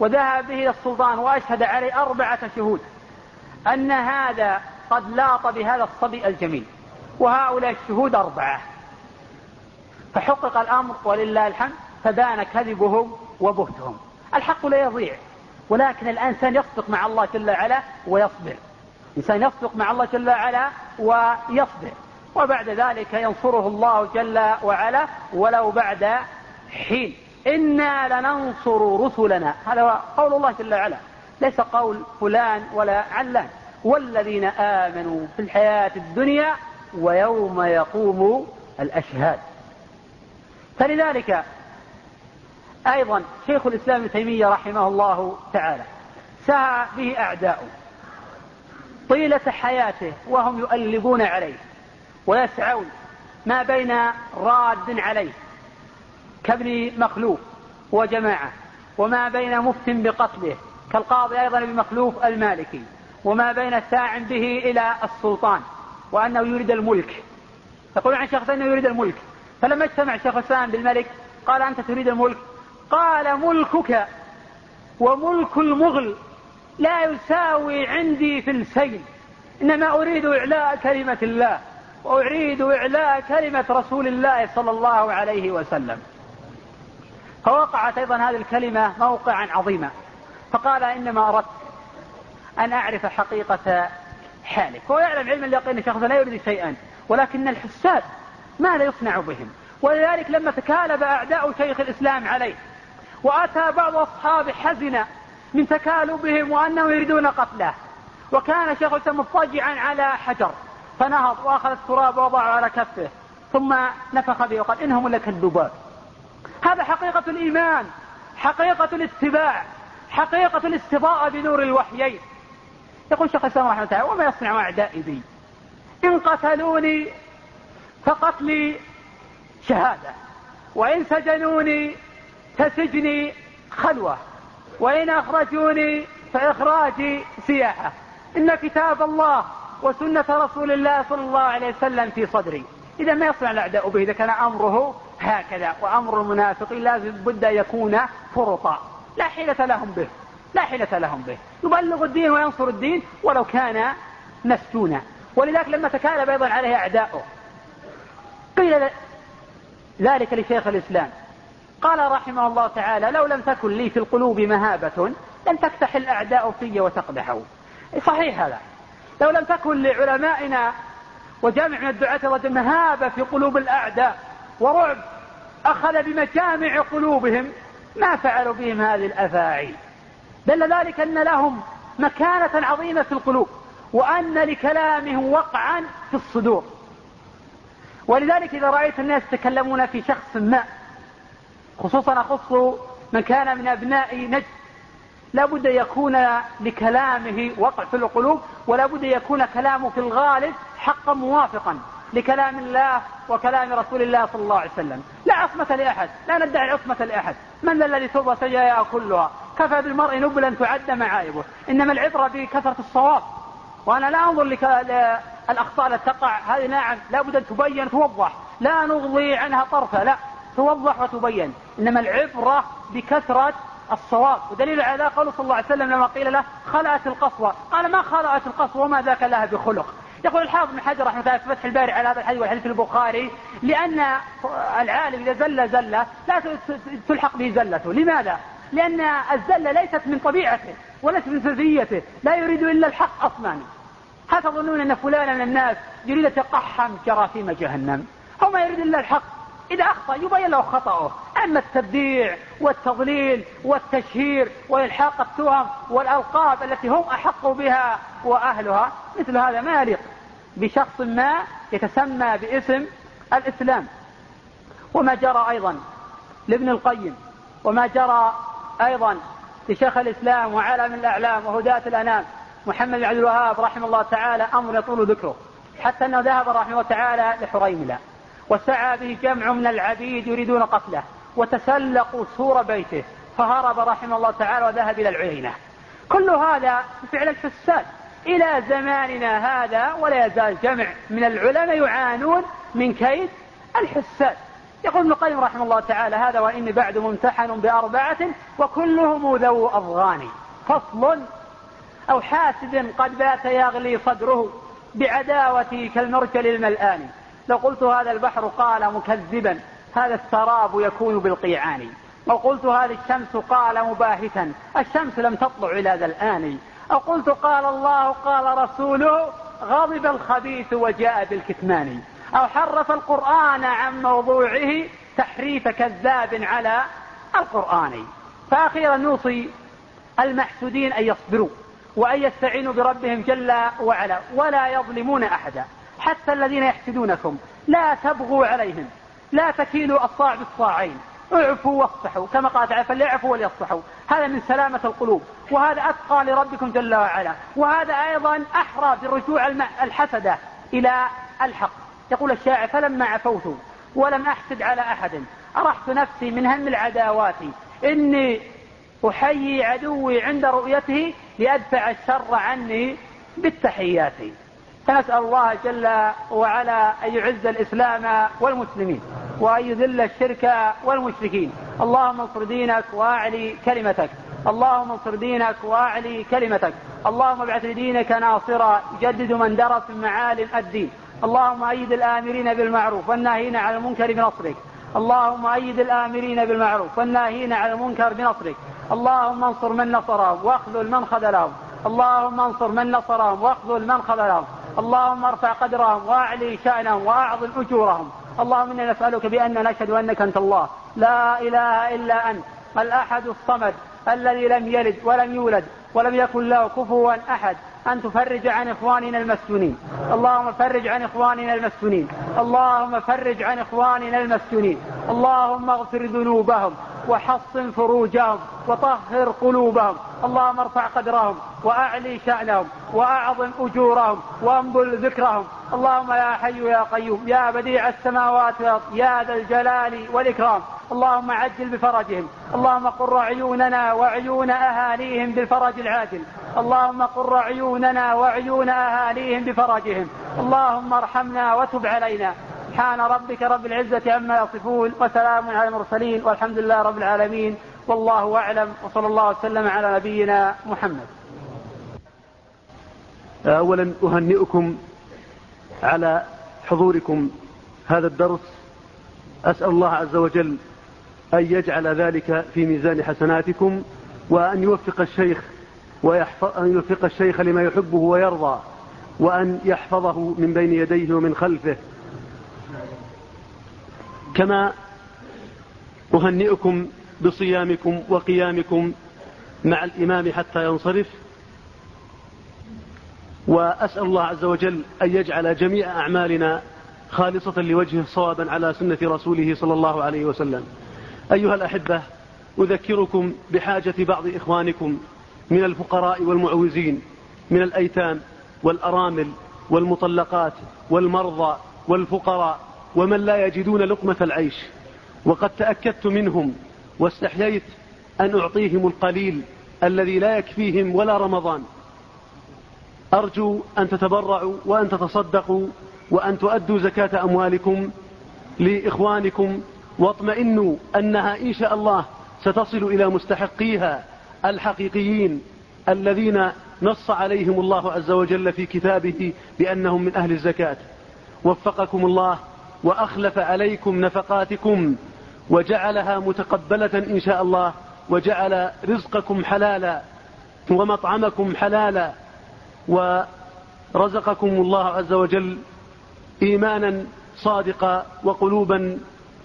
وذهب به إلى السلطان وأشهد عليه أربعة شهود أن هذا قد لاط بهذا الصبي الجميل. وهؤلاء الشهود أربعة. فحقق الأمر ولله الحمد فبان كذبهم وبهتهم. الحق لا يضيع ولكن الإنسان يصدق مع الله جل وعلا ويصبر. الإنسان يصدق مع الله جل وعلا ويصبر. وبعد ذلك ينصره الله جل وعلا ولو بعد حين. إنا لننصر رسلنا. هذا قول الله جل وعلا. ليس قول فلان ولا علان. والذين آمنوا في الحياة الدنيا ويوم يقوم الأشهاد. فلذلك أيضا شيخ الإسلام ابن تيمية رحمه الله تعالى سعى به أعداؤه طيلة حياته وهم يؤلبون عليه. ويسعون ما بين راد عليه كابن مخلوف وجماعة وما بين مفت بقتله كالقاضي أيضا بمخلوف المالكي وما بين ساع به إلى السلطان وأنه يريد الملك. يقول عن شخص أنه يريد الملك فلما اجتمع الإسلام بالملك قال أنت تريد الملك؟ قال ملكك وملك المغل لا يساوي عندي في السيل إنما أريد إعلاء كلمة الله. وأريد إعلاء كلمة رسول الله صلى الله عليه وسلم. فوقعت أيضا هذه الكلمة موقعا عظيما. فقال إنما أردت أن أعرف حقيقة حالك. هو يعلم علم اليقين شخصا لا يريد شيئا ولكن الحساد ماذا يصنع بهم. ولذلك لما تكالب أعداء شيخ الإسلام عليه وأتى بعض أصحابه حزنا من تكالبهم وأنهم يريدون قتله وكان شيخ الإسلام مضطجعا على حجر. فنهض وأخذ التراب ووضعه على كفه ثم نفخ به وقال إنهم لك الذباب هذا حقيقة الإيمان حقيقة الاتباع حقيقة الاستضاءة بنور الوحيين. يقول شيخ الإسلام رحمه الله وما يصنع أعدائي بي؟ إن قتلوني فقتلي شهادة وإن سجنوني فسجني خلوة وإن أخرجوني فإخراجي سياحة. إن كتاب الله وسنة رسول الله صلى الله عليه وسلم في صدري. إذا ما يصنع الأعداء به إذا كان أمره هكذا وأمر المنافق لازم بد يكون فرطا. لا حيلة لهم به لا حيلة لهم به. يبلغ الدين وينصر الدين ولو كان مسجونا. ولذلك لما تكالب أيضا عليه أعداؤه قيل ذلك لشيخ الإسلام. قال رحمه الله تعالى لو لم تكن لي في القلوب مهابة لم تفتح الأعداء في وتقدحوا. صحيح هذا. لو لم تكن لعلمائنا وجامع من الدعاة رجل مهابة في قلوب الأعداء ورعب أخذ بمجامع قلوبهم ما فعلوا بهم هذه الأفاعيل. دل ذلك أن لهم مكانة عظيمة في القلوب وأن لكلامهم وقعا في الصدور. ولذلك إذا رأيت الناس يتكلمون في شخص ما خصوصا أخص من كان من أبناء نجد لا بد يكون لكلامه وقع في القلوب ولا بد يكون كلامه في الغالب حقا موافقا لكلام الله وكلام رسول الله صلى الله عليه وسلم. لا عصمة لأحد لا ندعي عصمة لأحد. من الذي تربى سجايا كلها؟ كفى بالمرء نبلا تعد معايبه. إنما العبرة بكثرة الصواب. وأنا لا أنظر للأخطاء التي تقع. هذه نعم لا بد أن تبين توضح. لا نغضي عنها طرفة لا. توضح وتبين. إنما العبرة بكثرة الصواب ودليل على قوله صلى الله عليه وسلم لما قيل له خلأت القصوى. قال ما خلأت القصوى وما ذاك لها بخلق. يقول الحافظ بن حجر رحمه الله في فتح الباري على هذا الحديث والحديث البخاري لأن العالم إذا زل زلة لا تلحق به زلته. لماذا؟ لأن الزلة ليست من طبيعته وليست من سلبيته لا يريد إلا الحق أصلا. هل تظنون أن فلانا من الناس يريد أن يتقحم جراثيم جهنم؟ هو ما يريد إلا الحق؟ إذا أخطأ يبين له خطأه. أما التبديع والتضليل والتشهير وإلحاق التهم والألقاب التي هم أحق بها وأهلها مثل هذا ما يليق بشخص ما يتسمى باسم الإسلام. وما جرى أيضا لابن القيم وما جرى أيضا لشيخ الإسلام وعالم الأعلام وهداة الأنام محمد بن عبد الوهاب رحمه الله تعالى أمر يطول ذكره حتى أنه ذهب رحمه الله تعالى لحريملة. وسعى به جمع من العبيد يريدون قتله وتسلقوا سور بيته فهرب رحمه الله تعالى وذهب إلى العينة. كل هذا بفعل الفساد. إلى زماننا هذا ولا يزال جمع من العلماء يعانون من كيد الحساد. يقول ابن القيم رحمه الله تعالى هذا وإني بعد ممتحن بأربعة وكلهم ذو أضغان. فصل. أو حاسد قد بات يغلي صدره بعداوتي كالمرجل الملآن. لو قلت هذا البحر قال مكذبا هذا السراب يكون بالقيعان. أو قلت هذه الشمس قال مباهتا الشمس لم تطلع إلى ذا الآن. أو قلت قال الله قال رسوله غضب الخبيث وجاء بالكتمان. أو حرف القرآن عن موضوعه تحريف كذاب على القرآن. فأخيرا نوصي المحسودين أن يصبروا وأن يستعينوا بربهم جل وعلا ولا يظلمون أحدا. حتى الذين يحسدونكم. لا تبغوا عليهم. لا تكيلوا الصاع بالصاعين. اعفوا واصفحوا. كما قال تعالى فليعفوا وليصفحوا. هذا من سلامة القلوب. وهذا أتقى لربكم جل وعلا. وهذا أيضا أحرى بالرجوع الحسدة إلى الحق. يقول الشاعر فلما عفوت ولم أحسد على أحد. أرحت نفسي من هم العداوات. إني أحيي عدوي عند رؤيته لأدفع الشر عني بالتحيات. فنسأل الله جل وعلا أن يعز الإسلام والمسلمين وأن يذل الشرك والمشركين. اللهم انصر دينك وأعلي كلمتك. اللهم انصر دينك وأعلي كلمتك. اللهم ابعث لدينك ناصرا. يجدد من درس من معالم الدين. اللهم أيد الآمرين بالمعروف والناهين عن المنكر بنصرك. اللهم أيد الآمرين بالمعروف والناهين عن المنكر بنصرك. اللهم انصر من نصرهم واخذل من خذلهم. اللهم انصر من نصرهم واخذل من خذلهم. اللهم ارفع قدرهم واعلي شأنهم واعظم أجورهم. اللهم إنا نسألك بأن نشهد أنك أنت الله. لا إله إلا أنت. الأحد الصمد الذي لم يلد ولم يولد ولم يكن له كفوا أحد. أن تفرج عن إخواننا المسجونين اللهم فرج عن إخواننا المسجونين اللهم فرج عن إخواننا المسجونين اللهم اغفر ذنوبهم وحصن فروجهم وطهر قلوبهم. اللهم ارفع قدرهم وأعلي شأنهم وأعظم أجورهم وأنبل ذكرهم. اللهم يا حي يا قيوم يا بديع السماوات والأرض يا ذا الجلال والإكرام. اللهم عجل بفرجهم. اللهم قر عيوننا وعيون أهاليهم بالفرج العاجل. اللهم قر عيوننا وعيون أهاليهم بفرجهم. اللهم ارحمنا وتب علينا. سبحان ربك رب العزة عما يصفون وسلام على المرسلين والحمد لله رب العالمين. والله أعلم. وصلى الله وسلم على نبينا محمد. أولا أهنئكم على حضوركم هذا الدرس. أسأل الله عز وجل أن يجعل ذلك في ميزان حسناتكم وأن يوفق الشيخ وأن يوفق الشيخ لما يحبه ويرضى وأن يحفظه من بين يديه ومن خلفه. كما أهنئكم بصيامكم وقيامكم مع الإمام حتى ينصرف. وأسأل الله عز وجل أن يجعل جميع أعمالنا خالصة لوجهه صوابا على سنة رسوله صلى الله عليه وسلم. أيها الأحبة أذكركم بحاجة بعض إخوانكم من الفقراء والمعوزين من الأيتام والأرامل والمطلقات والمرضى والفقراء ومن لا يجدون لقمة العيش. وقد تأكدت منهم واستحييت أن أعطيهم القليل الذي لا يكفيهم ولا رمضان. أرجو أن تتبرعوا وأن تتصدقوا وأن تؤدوا زكاة أموالكم لإخوانكم واطمئنوا أنها إن شاء الله ستصل إلى مستحقيها الحقيقيين الذين نص عليهم الله عز وجل في كتابه بأنهم من أهل الزكاة. وفقكم الله وأخلف عليكم نفقاتكم وجعلها متقبلة إن شاء الله وجعل رزقكم حلالا ومطعمكم حلالا ورزقكم الله عز وجل إيمانا صادقا وقلوبا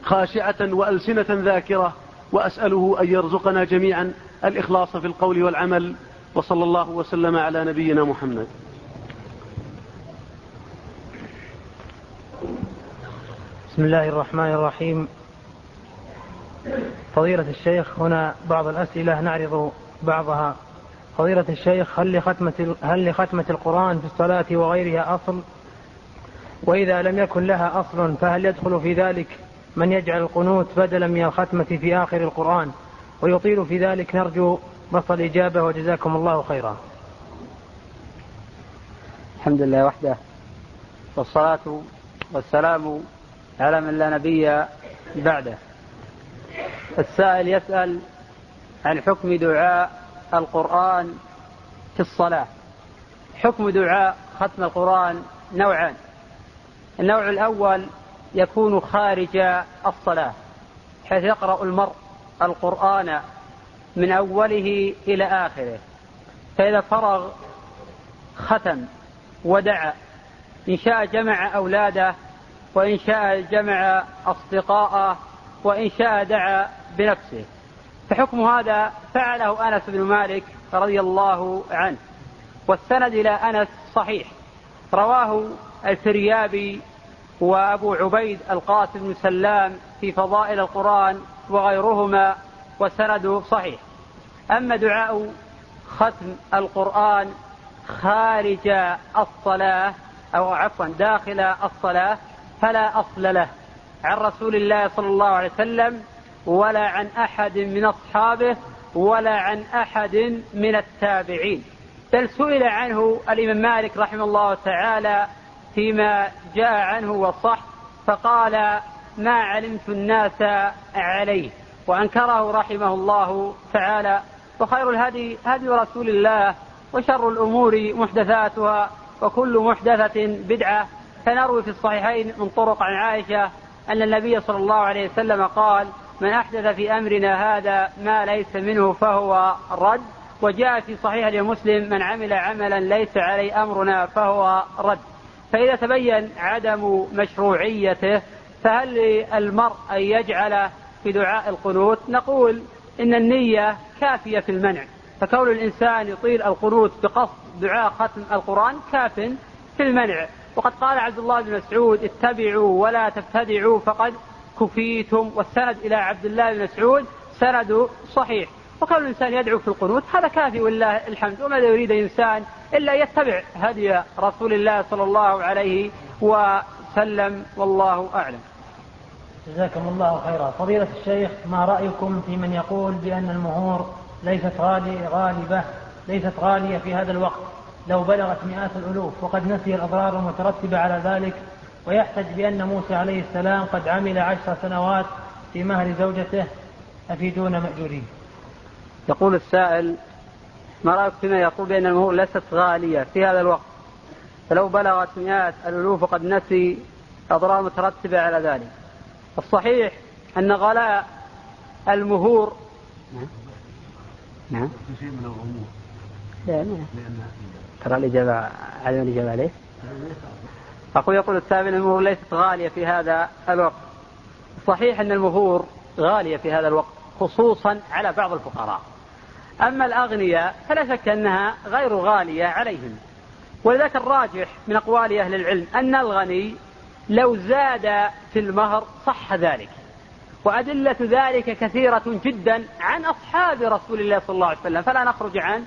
خاشعة وألسنة ذاكرة وأسأله أن يرزقنا جميعا الإخلاص في القول والعمل وصلى الله وسلم على نبينا محمد. بسم الله الرحمن الرحيم. فضيلة الشيخ هنا بعض الأسئلة نعرض بعضها. فضيلة الشيخ هل لختمة هل لختمة القرآن في الصلاة وغيرها أصل؟ وإذا لم يكن لها أصل فهل يدخل في ذلك من يجعل القنوت بدلا من الختمة في آخر القرآن ويطيل في ذلك نرجو بسط الإجابة وجزاكم الله خيرا. الحمد لله وحده والصلاة والسلام على من لا نبي بعده. السائل يسأل عن حكم دعاء القرآن في الصلاة. حكم دعاء ختم القرآن نوعان. النوع الأول يكون خارج الصلاة حيث يقرأ المرء القرآن من أوله إلى آخره. فإذا فرغ ختم ودعا إن شاء جمع أولاده وإن شاء جمع أصدقاءه وإن شاء دعا بنفسه. فحكم هذا فعله أنس بن مالك رضي الله عنه. والسند إلى أنس صحيح. رواه الفريابي وأبو عبيد القاسم بن سلام في فضائل القرآن وغيرهما وسنده صحيح. أما دعاء ختم القرآن خارج الصلاة أو عفوا داخل الصلاة فلا أصل له. عن رسول الله صلى الله عليه وسلم ولا عن أحد من أصحابه ولا عن أحد من التابعين. بل سئل عنه الإمام مالك رحمه الله تعالى فيما جاء عنه وصح فقال ما علمت الناس عليه. وأنكره رحمه الله تعالى. وخير الهدي هدي رسول الله وشر الأمور محدثاتها وكل محدثة بدعة. فنروي في الصحيحين من طرق عن عائشة أن النبي صلى الله عليه وسلم قال من أحدث في أمرنا هذا ما ليس منه فهو رد وجاء في صحيح لمسلم من عمل عملا ليس عليه أمرنا فهو رد. فإذا تبين عدم مشروعيته فهل للمرء أن يجعل في دعاء القنوت؟ نقول إن النية كافية في المنع. فكون الإنسان يطيل القنوت بقصد دعاء ختم القرآن كاف في المنع. وقد قال عبد الله بن مسعود اتبعوا ولا تبتدعوا فقد كفيتم. والسند إلى عبد الله بن مسعود سند صحيح. وكون الإنسان يدعو في القنوت هذا كافي ولله الحمد؟ وماذا يريد الإنسان إلا يتبع هدي رسول الله صلى الله عليه وسلم؟ والله أعلم. جزاكم الله خيرا. فضيلة الشيخ ما رأيكم في من يقول بأن المهور ليست غالية غالبة ليست غالية في هذا الوقت لو بلغت مئات الألوف وقد نسي الأضرار المترتبة على ذلك ويحتج بأن موسى عليه السلام قد عمل عشر سنوات في مهر زوجته أفيدون مأجورين. يقول السائل ما رأيك فيما يقول بأن المهور ليست غالية في هذا الوقت؟ فلو بلغت مئات الألوف وقد نسي أضرار مترتبة على ذلك. الصحيح أن غلاء المهور نعم. نعم. شيء من الغموض لا ترى الإجابة على الإجابة عليه؟ أقول يقول السابق المهور ليست غالية في هذا الوقت. صحيح أن المهور غالية في هذا الوقت خصوصا على بعض الفقراء. أما الأغنياء فلا شك أنها غير غالية عليهم. ولذلك الراجح من أقوال أهل العلم أن الغني لو زاد في المهر صح ذلك. وأدلة ذلك كثيرة جدا عن أصحاب رسول الله صلى الله عليه وسلم فلا نخرج عن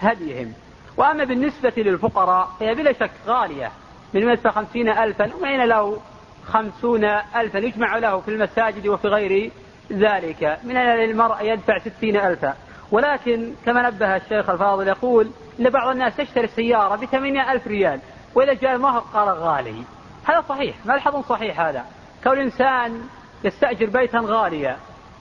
هديهم. وأما بالنسبة للفقراء فهي بلا شك غالية من مثل خمسين ألفا ومن له خمسون ألفا يجمع له في المساجد وفي غير ذلك. من أن للمرء يدفع ستين ألفا. ولكن كما نبه الشيخ الفاضل يقول أن بعض الناس يشتري السيارة بثمانية ألف ريال وإذا جاء المهر قال غالي. هذا صحيح ملحظ صحيح هذا. كون الإنسان يستأجر بيتا غاليا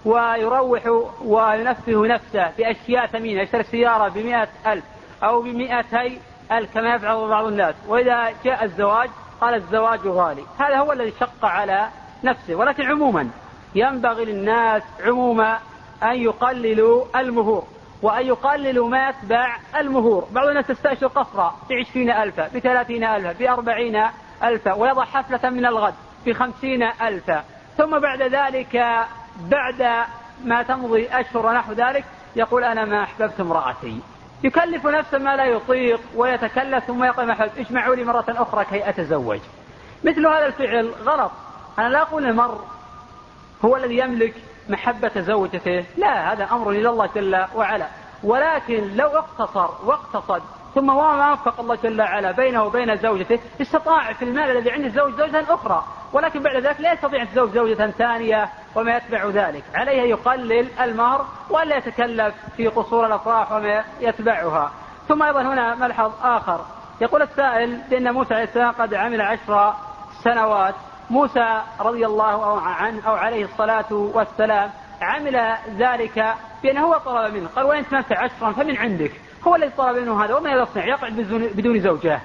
ويروح وينفه نفسه بأشياء ثمينة يشتري السيارة بمئة ألف أو بمئتي ألف كما يفعل بعض الناس وإذا جاء الزواج قال الزواج غالي. هذا هو الذي شق على نفسه ولكن عموما ينبغي للناس عموما أن يقللوا المهور وأن يقللوا ما يتبع المهور. بعض الناس يستأجر قصرا بعشرين ألفا بثلاثين ألفا بأربعين ألفا ويضع حفلة من الغد بخمسين ألفا. ثم بعد ذلك بعد ما تمضي أشهر ونحو ذلك يقول أنا ما أحببت امرأتي. يكلف نفسه ما لا يطيق ويتكلف ثم يقول ما أحببت. اجمعوا لي مرة أخرى كي أتزوج. مثل هذا الفعل غلط. أنا لا أقول المرء هو الذي يملك محبة زوجته. لا هذا أمر إلى الله جل وعلا. ولكن لو اقتصر واقتصد ثم ما وفق الله جل وعلا بينه وبين زوجته استطاع في المال الذي عند الزوج زوجة أخرى. ولكن بعد ذلك لا يستطيع الزوج زوجة ثانية وما يتبع ذلك. عليه يقلل المهر ولا يتكلف في قصور الأفراح وما يتبعها. ثم أيضا هنا ملحظ آخر. يقول السائل بأن موسى عليه السلام قد عمل عشر سنوات. موسى رضي الله عنه أو عليه الصلاة والسلام عمل ذلك بأنه هو طلب منه. قال وإن تمتع عشرا فمن عندك. هو الذي طلب منه هذا وما يصنع يقعد بدون زوجة.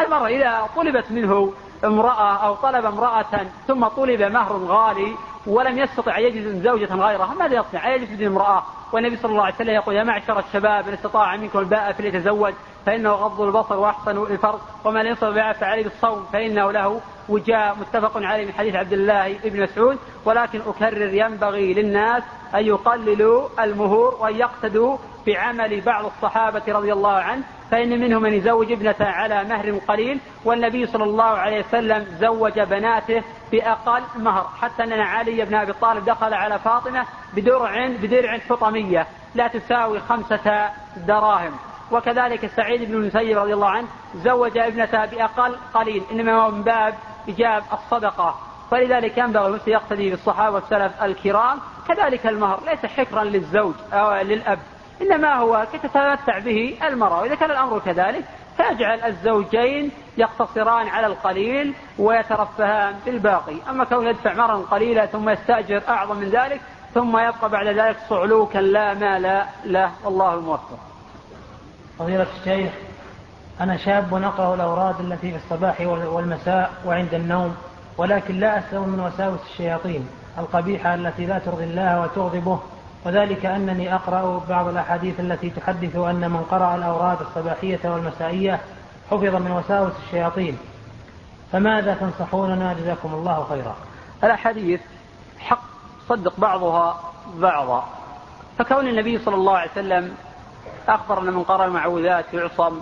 المرة إذا طلبت منه امرأة أو طلب امرأة ثم طلب مهر غالي ولم يستطع يجد زوجة غيرها ماذا يصنع؟ يجد امرأة والنبي صلى الله عليه وسلم يقول يا معشر الشباب من استطاع منكم الباء فليتزوج فإنه غض البصر وأحسن الفرد وما لا يستطع فعليه بالصوم فإنه له وجاء متفق عليه من حديث عبد الله بن مسعود ولكن أكرر ينبغي للناس أن يقللوا المهور وأن يقتدوا بعمل بعض الصحابة رضي الله عنه فإن منهم من يزوج ابنته على مهر قليل والنبي صلى الله عليه وسلم زوج بناته بأقل مهر. حتى أن علي بن أبي طالب دخل على فاطمة بدرع بدرع حطمية لا تساوي خمسة دراهم. وكذلك سعيد بن المسيب رضي الله عنه زوج ابنته بأقل قليل إنما هو من باب إجاب الصدقة. فلذلك ينبغي المسلم يقتدي بالصحابة والسلف الكرام. كذلك المهر ليس حكرا للزوج أو للأب إنما هو كتتمتع به المرأة. وإذا كان الأمر كذلك فيجعل الزوجين يقتصران على القليل ويترفهان بالباقي. أما كون يدفع مرا قليلا ثم يستأجر أعظم من ذلك ثم يبقى بعد ذلك صعلوكا لا مال له. والله الموفق. فضيلة الشيخ أنا شاب أقرأ الأوراد التي في الصباح والمساء وعند النوم ولكن لا أسلم من وساوس الشياطين القبيحة التي لا ترضي الله وتغضبه وذلك أنني أقرأ بعض الأحاديث التي تحدث أن من قرأ الأوراد الصباحية والمسائية حفظ من وساوس الشياطين. فماذا تنصحوننا جزاكم الله خيرا؟ الأحاديث حق صدق بعضها بعضا. فكون النبي صلى الله عليه وسلم أخبر أن من قرأ المعوذات يعصم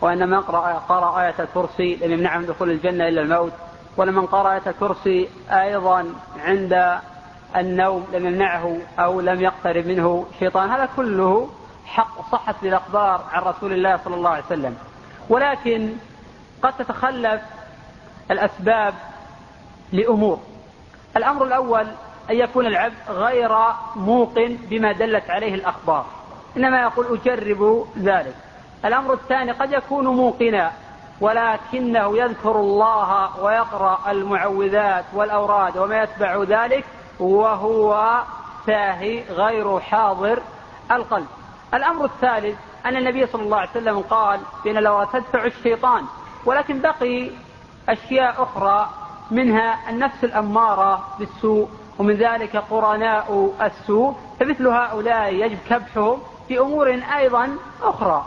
وأن من قرأ, قرأ آية الكرسي لم يمنعه من دخول الجنة إلا الموت وأن من قرأ آية الكرسي أيضا عند النوم لم يمنعه أو لم يقترب منه شيطان هذا كله حق صحت بالأخبار عن رسول الله صلى الله عليه وسلم. ولكن قد تتخلف الأسباب لأمور. الأمر الأول أن يكون العبد غير موقن بما دلت عليه الأخبار. إنما يقول أجرب ذلك. الأمر الثاني قد يكون موقنا ولكنه يذكر الله ويقرأ المعوذات والأوراد وما يتبع ذلك وهو ساهي غير حاضر القلب. الأمر الثالث أن النبي صلى الله عليه وسلم قال بأن لو تدفع الشيطان ولكن بقي أشياء أخرى منها النفس الأمارة بالسوء ومن ذلك قرناء السوء. فمثل هؤلاء يجب كبحهم في أمور أيضا أخرى.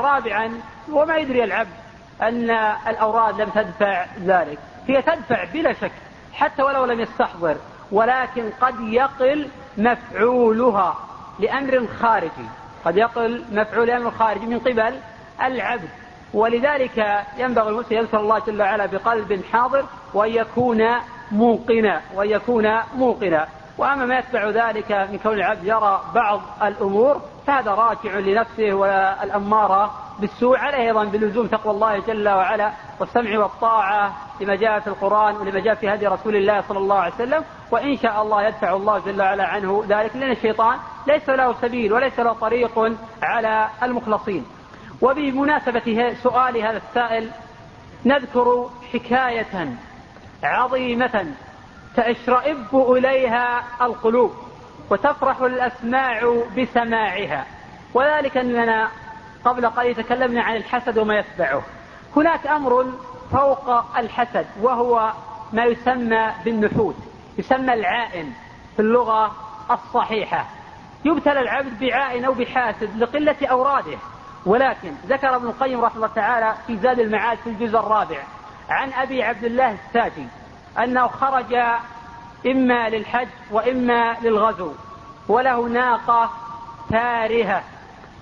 رابعا وما يدري العبد أن الأوراد لم تدفع ذلك. هي تدفع بلا شك حتى ولو لم يستحضر. ولكن قد يقل مفعولها لأمر خارجي. قد يقل مفعول أمر خارجي من قبل العبد. ولذلك ينبغي المسلم يذكر الله جل وعلا بقلب حاضر وأن يكون موقنا وأن يكون موقنا. وأما ما يتبع ذلك من كون العبد يرى بعض الأمور فهذا راجع لنفسه والأمارة بالسوء عليه أيضا بلزوم تقوى الله جل وعلا والسمع والطاعة لما جاء في القرآن ولما جاء في هدي رسول الله صلى الله عليه وسلم وإن شاء الله يدفع الله جل وعلا عنه ذلك لأن الشيطان ليس له سبيل وليس له طريق على المخلصين. وبمناسبة سؤال هذا السائل نذكر حكاية عظيمة تشرئب إليها القلوب وتفرح الأسماع بسماعها. وذلك أننا قبل قليل تكلمنا عن الحسد وما يتبعه. هناك أمر فوق الحسد وهو ما يسمى بالنحوت يسمى العائن في اللغة الصحيحة. يبتلى العبد بعائن أو بحاسد لقلة أوراده. ولكن ذكر ابن القيم رحمه الله تعالى في زاد المعاد في الجزء الرابع عن أبي عبد الله الساجي أنه خرج إما للحج وإما للغزو وله ناقة تارهة.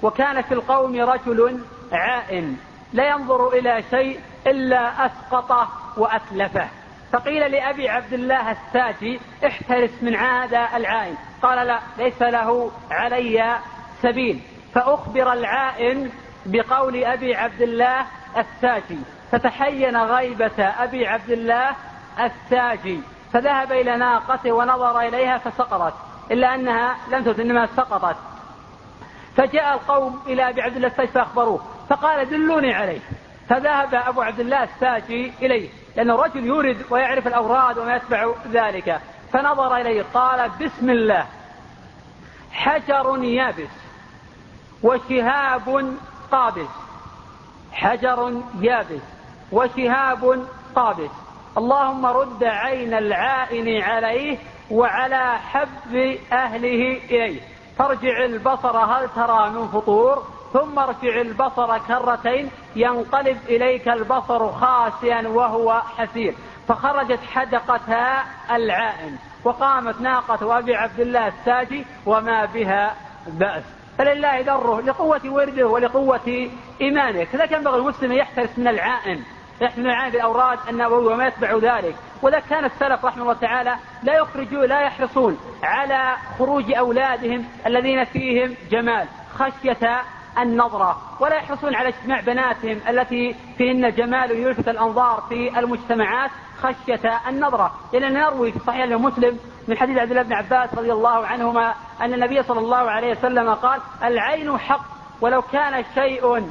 وكان في القوم رجل عائن لا ينظر إلى شيء إلا أسقطه وأتلفه. فقيل لأبي عبد الله الساجي احترس من هذا العائن. قال لا ليس له علي سبيل. فأخبر العائن بقول أبي عبد الله الساجي. فتحين غيبة أبي عبد الله الساجي فذهب إلى ناقته ونظر إليها فسقطت إلا أنها لم تت إنما سقطت. فجاء القوم إلى أبي عبد الله الساجي فأخبروه فقال دلوني عليه. فذهب أبو عبد الله الساجي إليه لأنه رجل يورد ويعرف الأوراد وما يتبع ذلك. فنظر إليه قال بسم الله. حجر يابس وشهاب قابس. حجر يابس وشهاب قابس. اللهم رد عين العائن عليه وعلى حب أهله إليه. فارجع البصر هل ترى من فطور؟ ثم ارجع البصر كرتين. ينقلب إليك البصر خاسئا وهو حسير. فخرجت حدقتا العائن وقامت ناقة أبي عبد الله الساجي وما بها بأس. فلله دره لقوة ورده ولقوة إيمانه. كذلك ينبغي المسلم يحترس من العائن. من العائن بالأوراد النبوية وما يتبع ذلك. وذا كان السلف رحمه الله تعالى لا يخرجون لا يحرصون على خروج أولادهم الذين فيهم جمال خشية النظرة. ولا يحرصون على اجتماع بناتهم التي فيهن جمال يلفت الأنظار في المجتمعات خشية النظرة. لأننا نروي في صحيح مسلم من حديث عبد الله بن عباس رضي الله عنهما أن النبي صلى الله عليه وسلم قال العين حق ولو كان شيء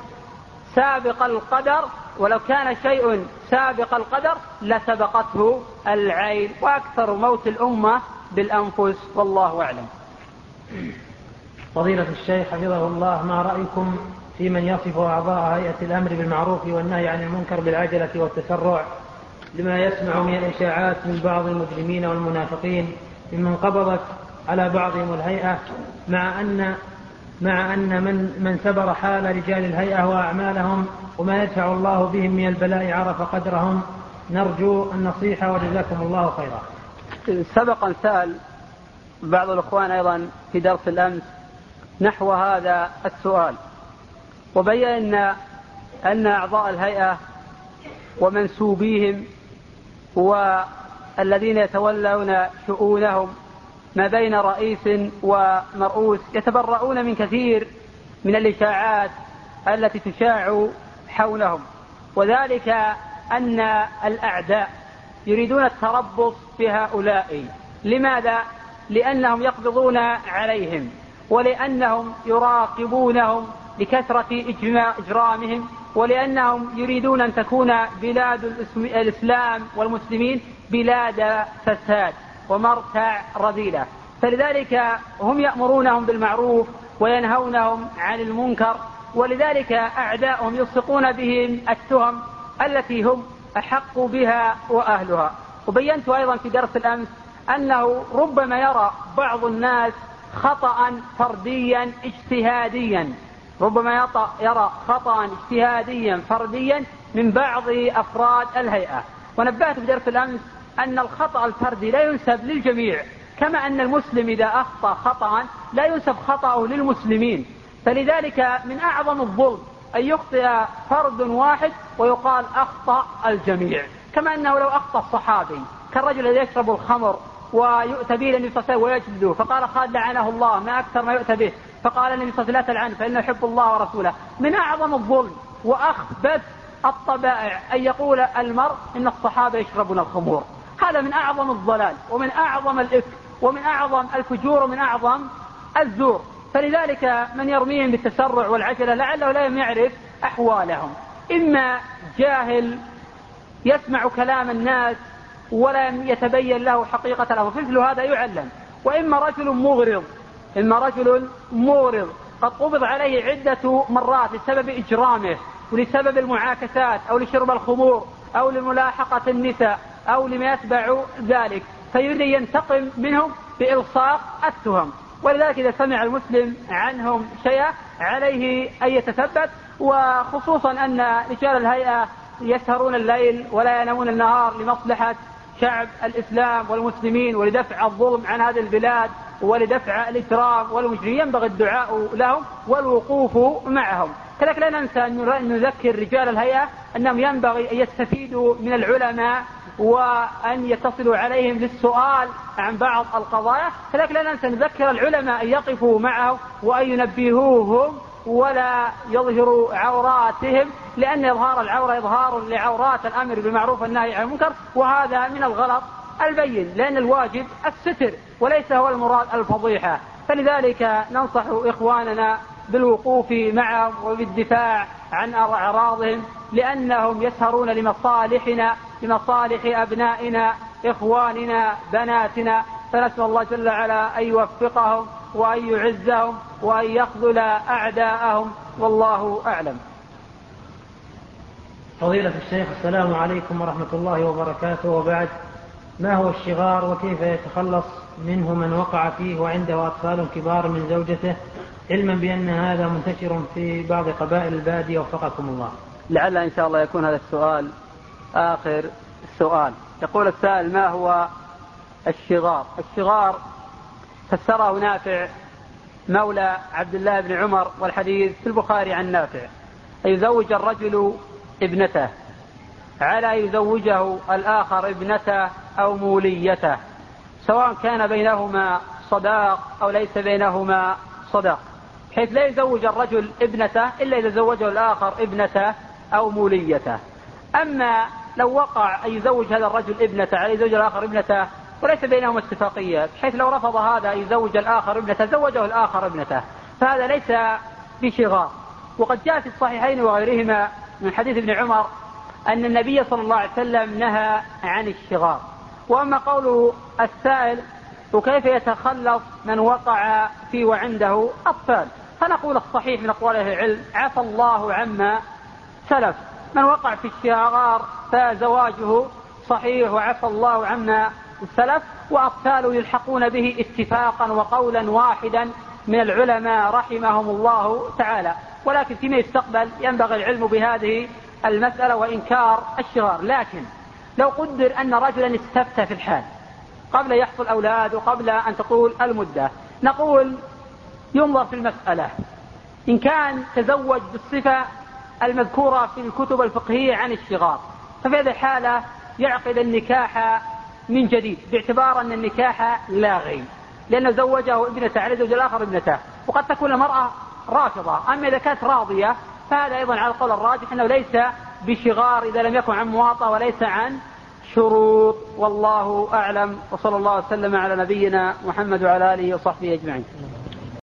سابق القدر ولو كان شيء سابق القدر لسبقته العين وأكثر موت الأمة بالأنفس والله أعلم. فضيلة الشيخ حفظه الله ما رأيكم في من يصف أعضاء هيئة الأمر بالمعروف والنهي عن المنكر بالعجلة والتسرع؟ لما يسمع من الإشاعات من بعض المجرمين والمنافقين ممن قبضت على بعضهم الهيئة مع أن مع أن من من سبر حال رجال الهيئة وأعمالهم وما يدفع الله بهم من البلاء عرف قدرهم نرجو النصيحة وجزاكم الله خيرا. سبق سأل بعض الإخوان أيضا في درس الأمس نحو هذا السؤال وبينا أن أعضاء الهيئة ومنسوبيهم والذين يتولون شؤونهم ما بين رئيس ومرؤوس يتبرؤون من كثير من الإشاعات التي تشاع حولهم. وذلك أن الأعداء يريدون التربص بهؤلاء. لماذا؟ لأنهم يقبضون عليهم ولأنهم يراقبونهم لكثرة إجرامهم ولأنهم يريدون أن تكون بلاد الإسلام والمسلمين بلاد فساد. ومرتع رذيلة. فلذلك هم يأمرونهم بالمعروف وينهونهم عن المنكر ولذلك أعداؤهم يلصقون بهم التهم التي هم أحق بها وأهلها. وبينت أيضا في درس الأمس أنه ربما يرى بعض الناس خطأ فرديا اجتهاديا. ربما يرى خطأ اجتهاديا فرديا من بعض أفراد الهيئة. ونبهت في درس الأمس أن الخطأ الفردي لا ينسب للجميع كما أن المسلم إذا أخطأ خطأ لا ينسب خطأه للمسلمين. فلذلك من أعظم الظلم أن يخطئ فرد واحد ويقال أخطأ الجميع. كما أنه لو أخطأ الصحابي كالرجل الذي يشرب الخمر ويؤتى به النبي صلى الله عليه وسلم ويجلده فقال خالد لعنه الله ما أكثر ما يؤتى به. فقال النبي صلى الله عليه وسلم لا تلعنه فإنه يحب الله ورسوله. من أعظم الظلم وأخبث الطبائع أن يقول المرء إن الصحابة يشربون الخمور. هذا من أعظم الضلال ومن أعظم الإفك ومن أعظم الفجور ومن أعظم الزور. فلذلك من يرميهم بالتسرع والعجلة لعله لا يعرف أحوالهم. إما جاهل يسمع كلام الناس ولم يتبين له حقيقة الأمر مثل هذا يعلم. وإما رجل مغرض إما رجل مغرض قد قبض عليه عدة مرات لسبب إجرامه ولسبب المعاكسات أو لشرب الخمور أو لملاحقة النساء. أو لما يتبع ذلك فيريد أن ينتقم منهم بإلصاق التهم. ولذلك إذا سمع المسلم عنهم شيئا عليه أن يتثبت وخصوصا أن رجال الهيئة يسهرون الليل ولا ينامون النهار لمصلحة شعب الإسلام والمسلمين ولدفع الظلم عن هذه البلاد ولدفع الإجرام والمجرمين. ينبغي الدعاء لهم والوقوف معهم. كذلك لا ننسى أن نذكر رجال الهيئة أنهم ينبغي أن يستفيدوا من العلماء وأن يتصلوا عليهم للسؤال عن بعض القضايا. كذلك لا ننسى نذكر العلماء أن يقفوا معه وأن ينبهوهم ولا يظهروا عوراتهم لأن إظهار العورة إظهار لعورات الأمر بالمعروف والنهي عن المنكر وهذا من الغلط البين لأن الواجب الستر وليس هو المراد الفضيحة. فلذلك ننصح إخواننا بالوقوف معهم وبالدفاع عن أعراضهم لأنهم يسهرون لمصالحنا لمصالح أبنائنا إخواننا بناتنا. فنسأل الله جل وعلا أن يوفقهم وأن يعزهم وأن يخذل أعداءهم. والله أعلم. فضيلة الشيخ السلام عليكم ورحمة الله وبركاته. وبعد ما هو الشغار وكيف يتخلص منه من وقع فيه وعنده أطفال كبار من زوجته؟ علما بأن هذا منتشر في بعض قبائل البادية. وفقكم الله. لعل إن شاء الله يكون هذا السؤال آخر السؤال يقول السائل ما هو الشغار؟ الشغار فسره نافع مولى عبد الله بن عمر والحديث في البخاري عن نافع. يزوج الرجل ابنته على يزوجه الآخر ابنته أو موليته سواء كان بينهما صداق أو ليس بينهما صداق بحيث لا يزوج الرجل ابنته إلا إذا زوجه الآخر ابنته أو موليته. أما لو وقع أن يزوج هذا الرجل ابنته على يزوج الآخر ابنته وليس بينهما اتفاقية بحيث لو رفض هذا أن يزوج الآخر ابنته زوجه الآخر ابنته. فهذا ليس بشغار. وقد جاء في الصحيحين وغيرهما من حديث ابن عمر أن النبي صلى الله عليه وسلم نهى عن الشغار. وأما قوله السائل وكيف يتخلص من وقع فيه وعنده أطفال؟ فنقول الصحيح من أقوال أهل العلم عفى الله عما سلف. من وقع في الشغار فزواجه صحيح وعفى الله عما سلف وأطفاله يلحقون به اتفاقا وقولا واحدا من العلماء رحمهم الله تعالى. ولكن فيما يستقبل ينبغي العلم بهذه المسألة وإنكار الشغار. لكن لو قدر أن رجلا استفتى في الحال قبل يحصل أولاد وقبل أن تطول المدة نقول ينظر في المسألة. إن كان تزوج بالصفة المذكورة في الكتب الفقهية عن الشغار ففي هذه الحالة يعقد النكاح من جديد باعتبار أن النكاح لاغي لأنه زوجه ابنته على زوج الآخر ابنته. وقد تكون المرأة رافضة. أما إذا كانت راضية فهذا أيضا على القول الراجح أنه ليس بشغار إذا لم يكن عن مواطأة وليس عن شروط. والله أعلم. وصلى الله وسلم على نبينا محمد وعلى آله وصحبه أجمعين.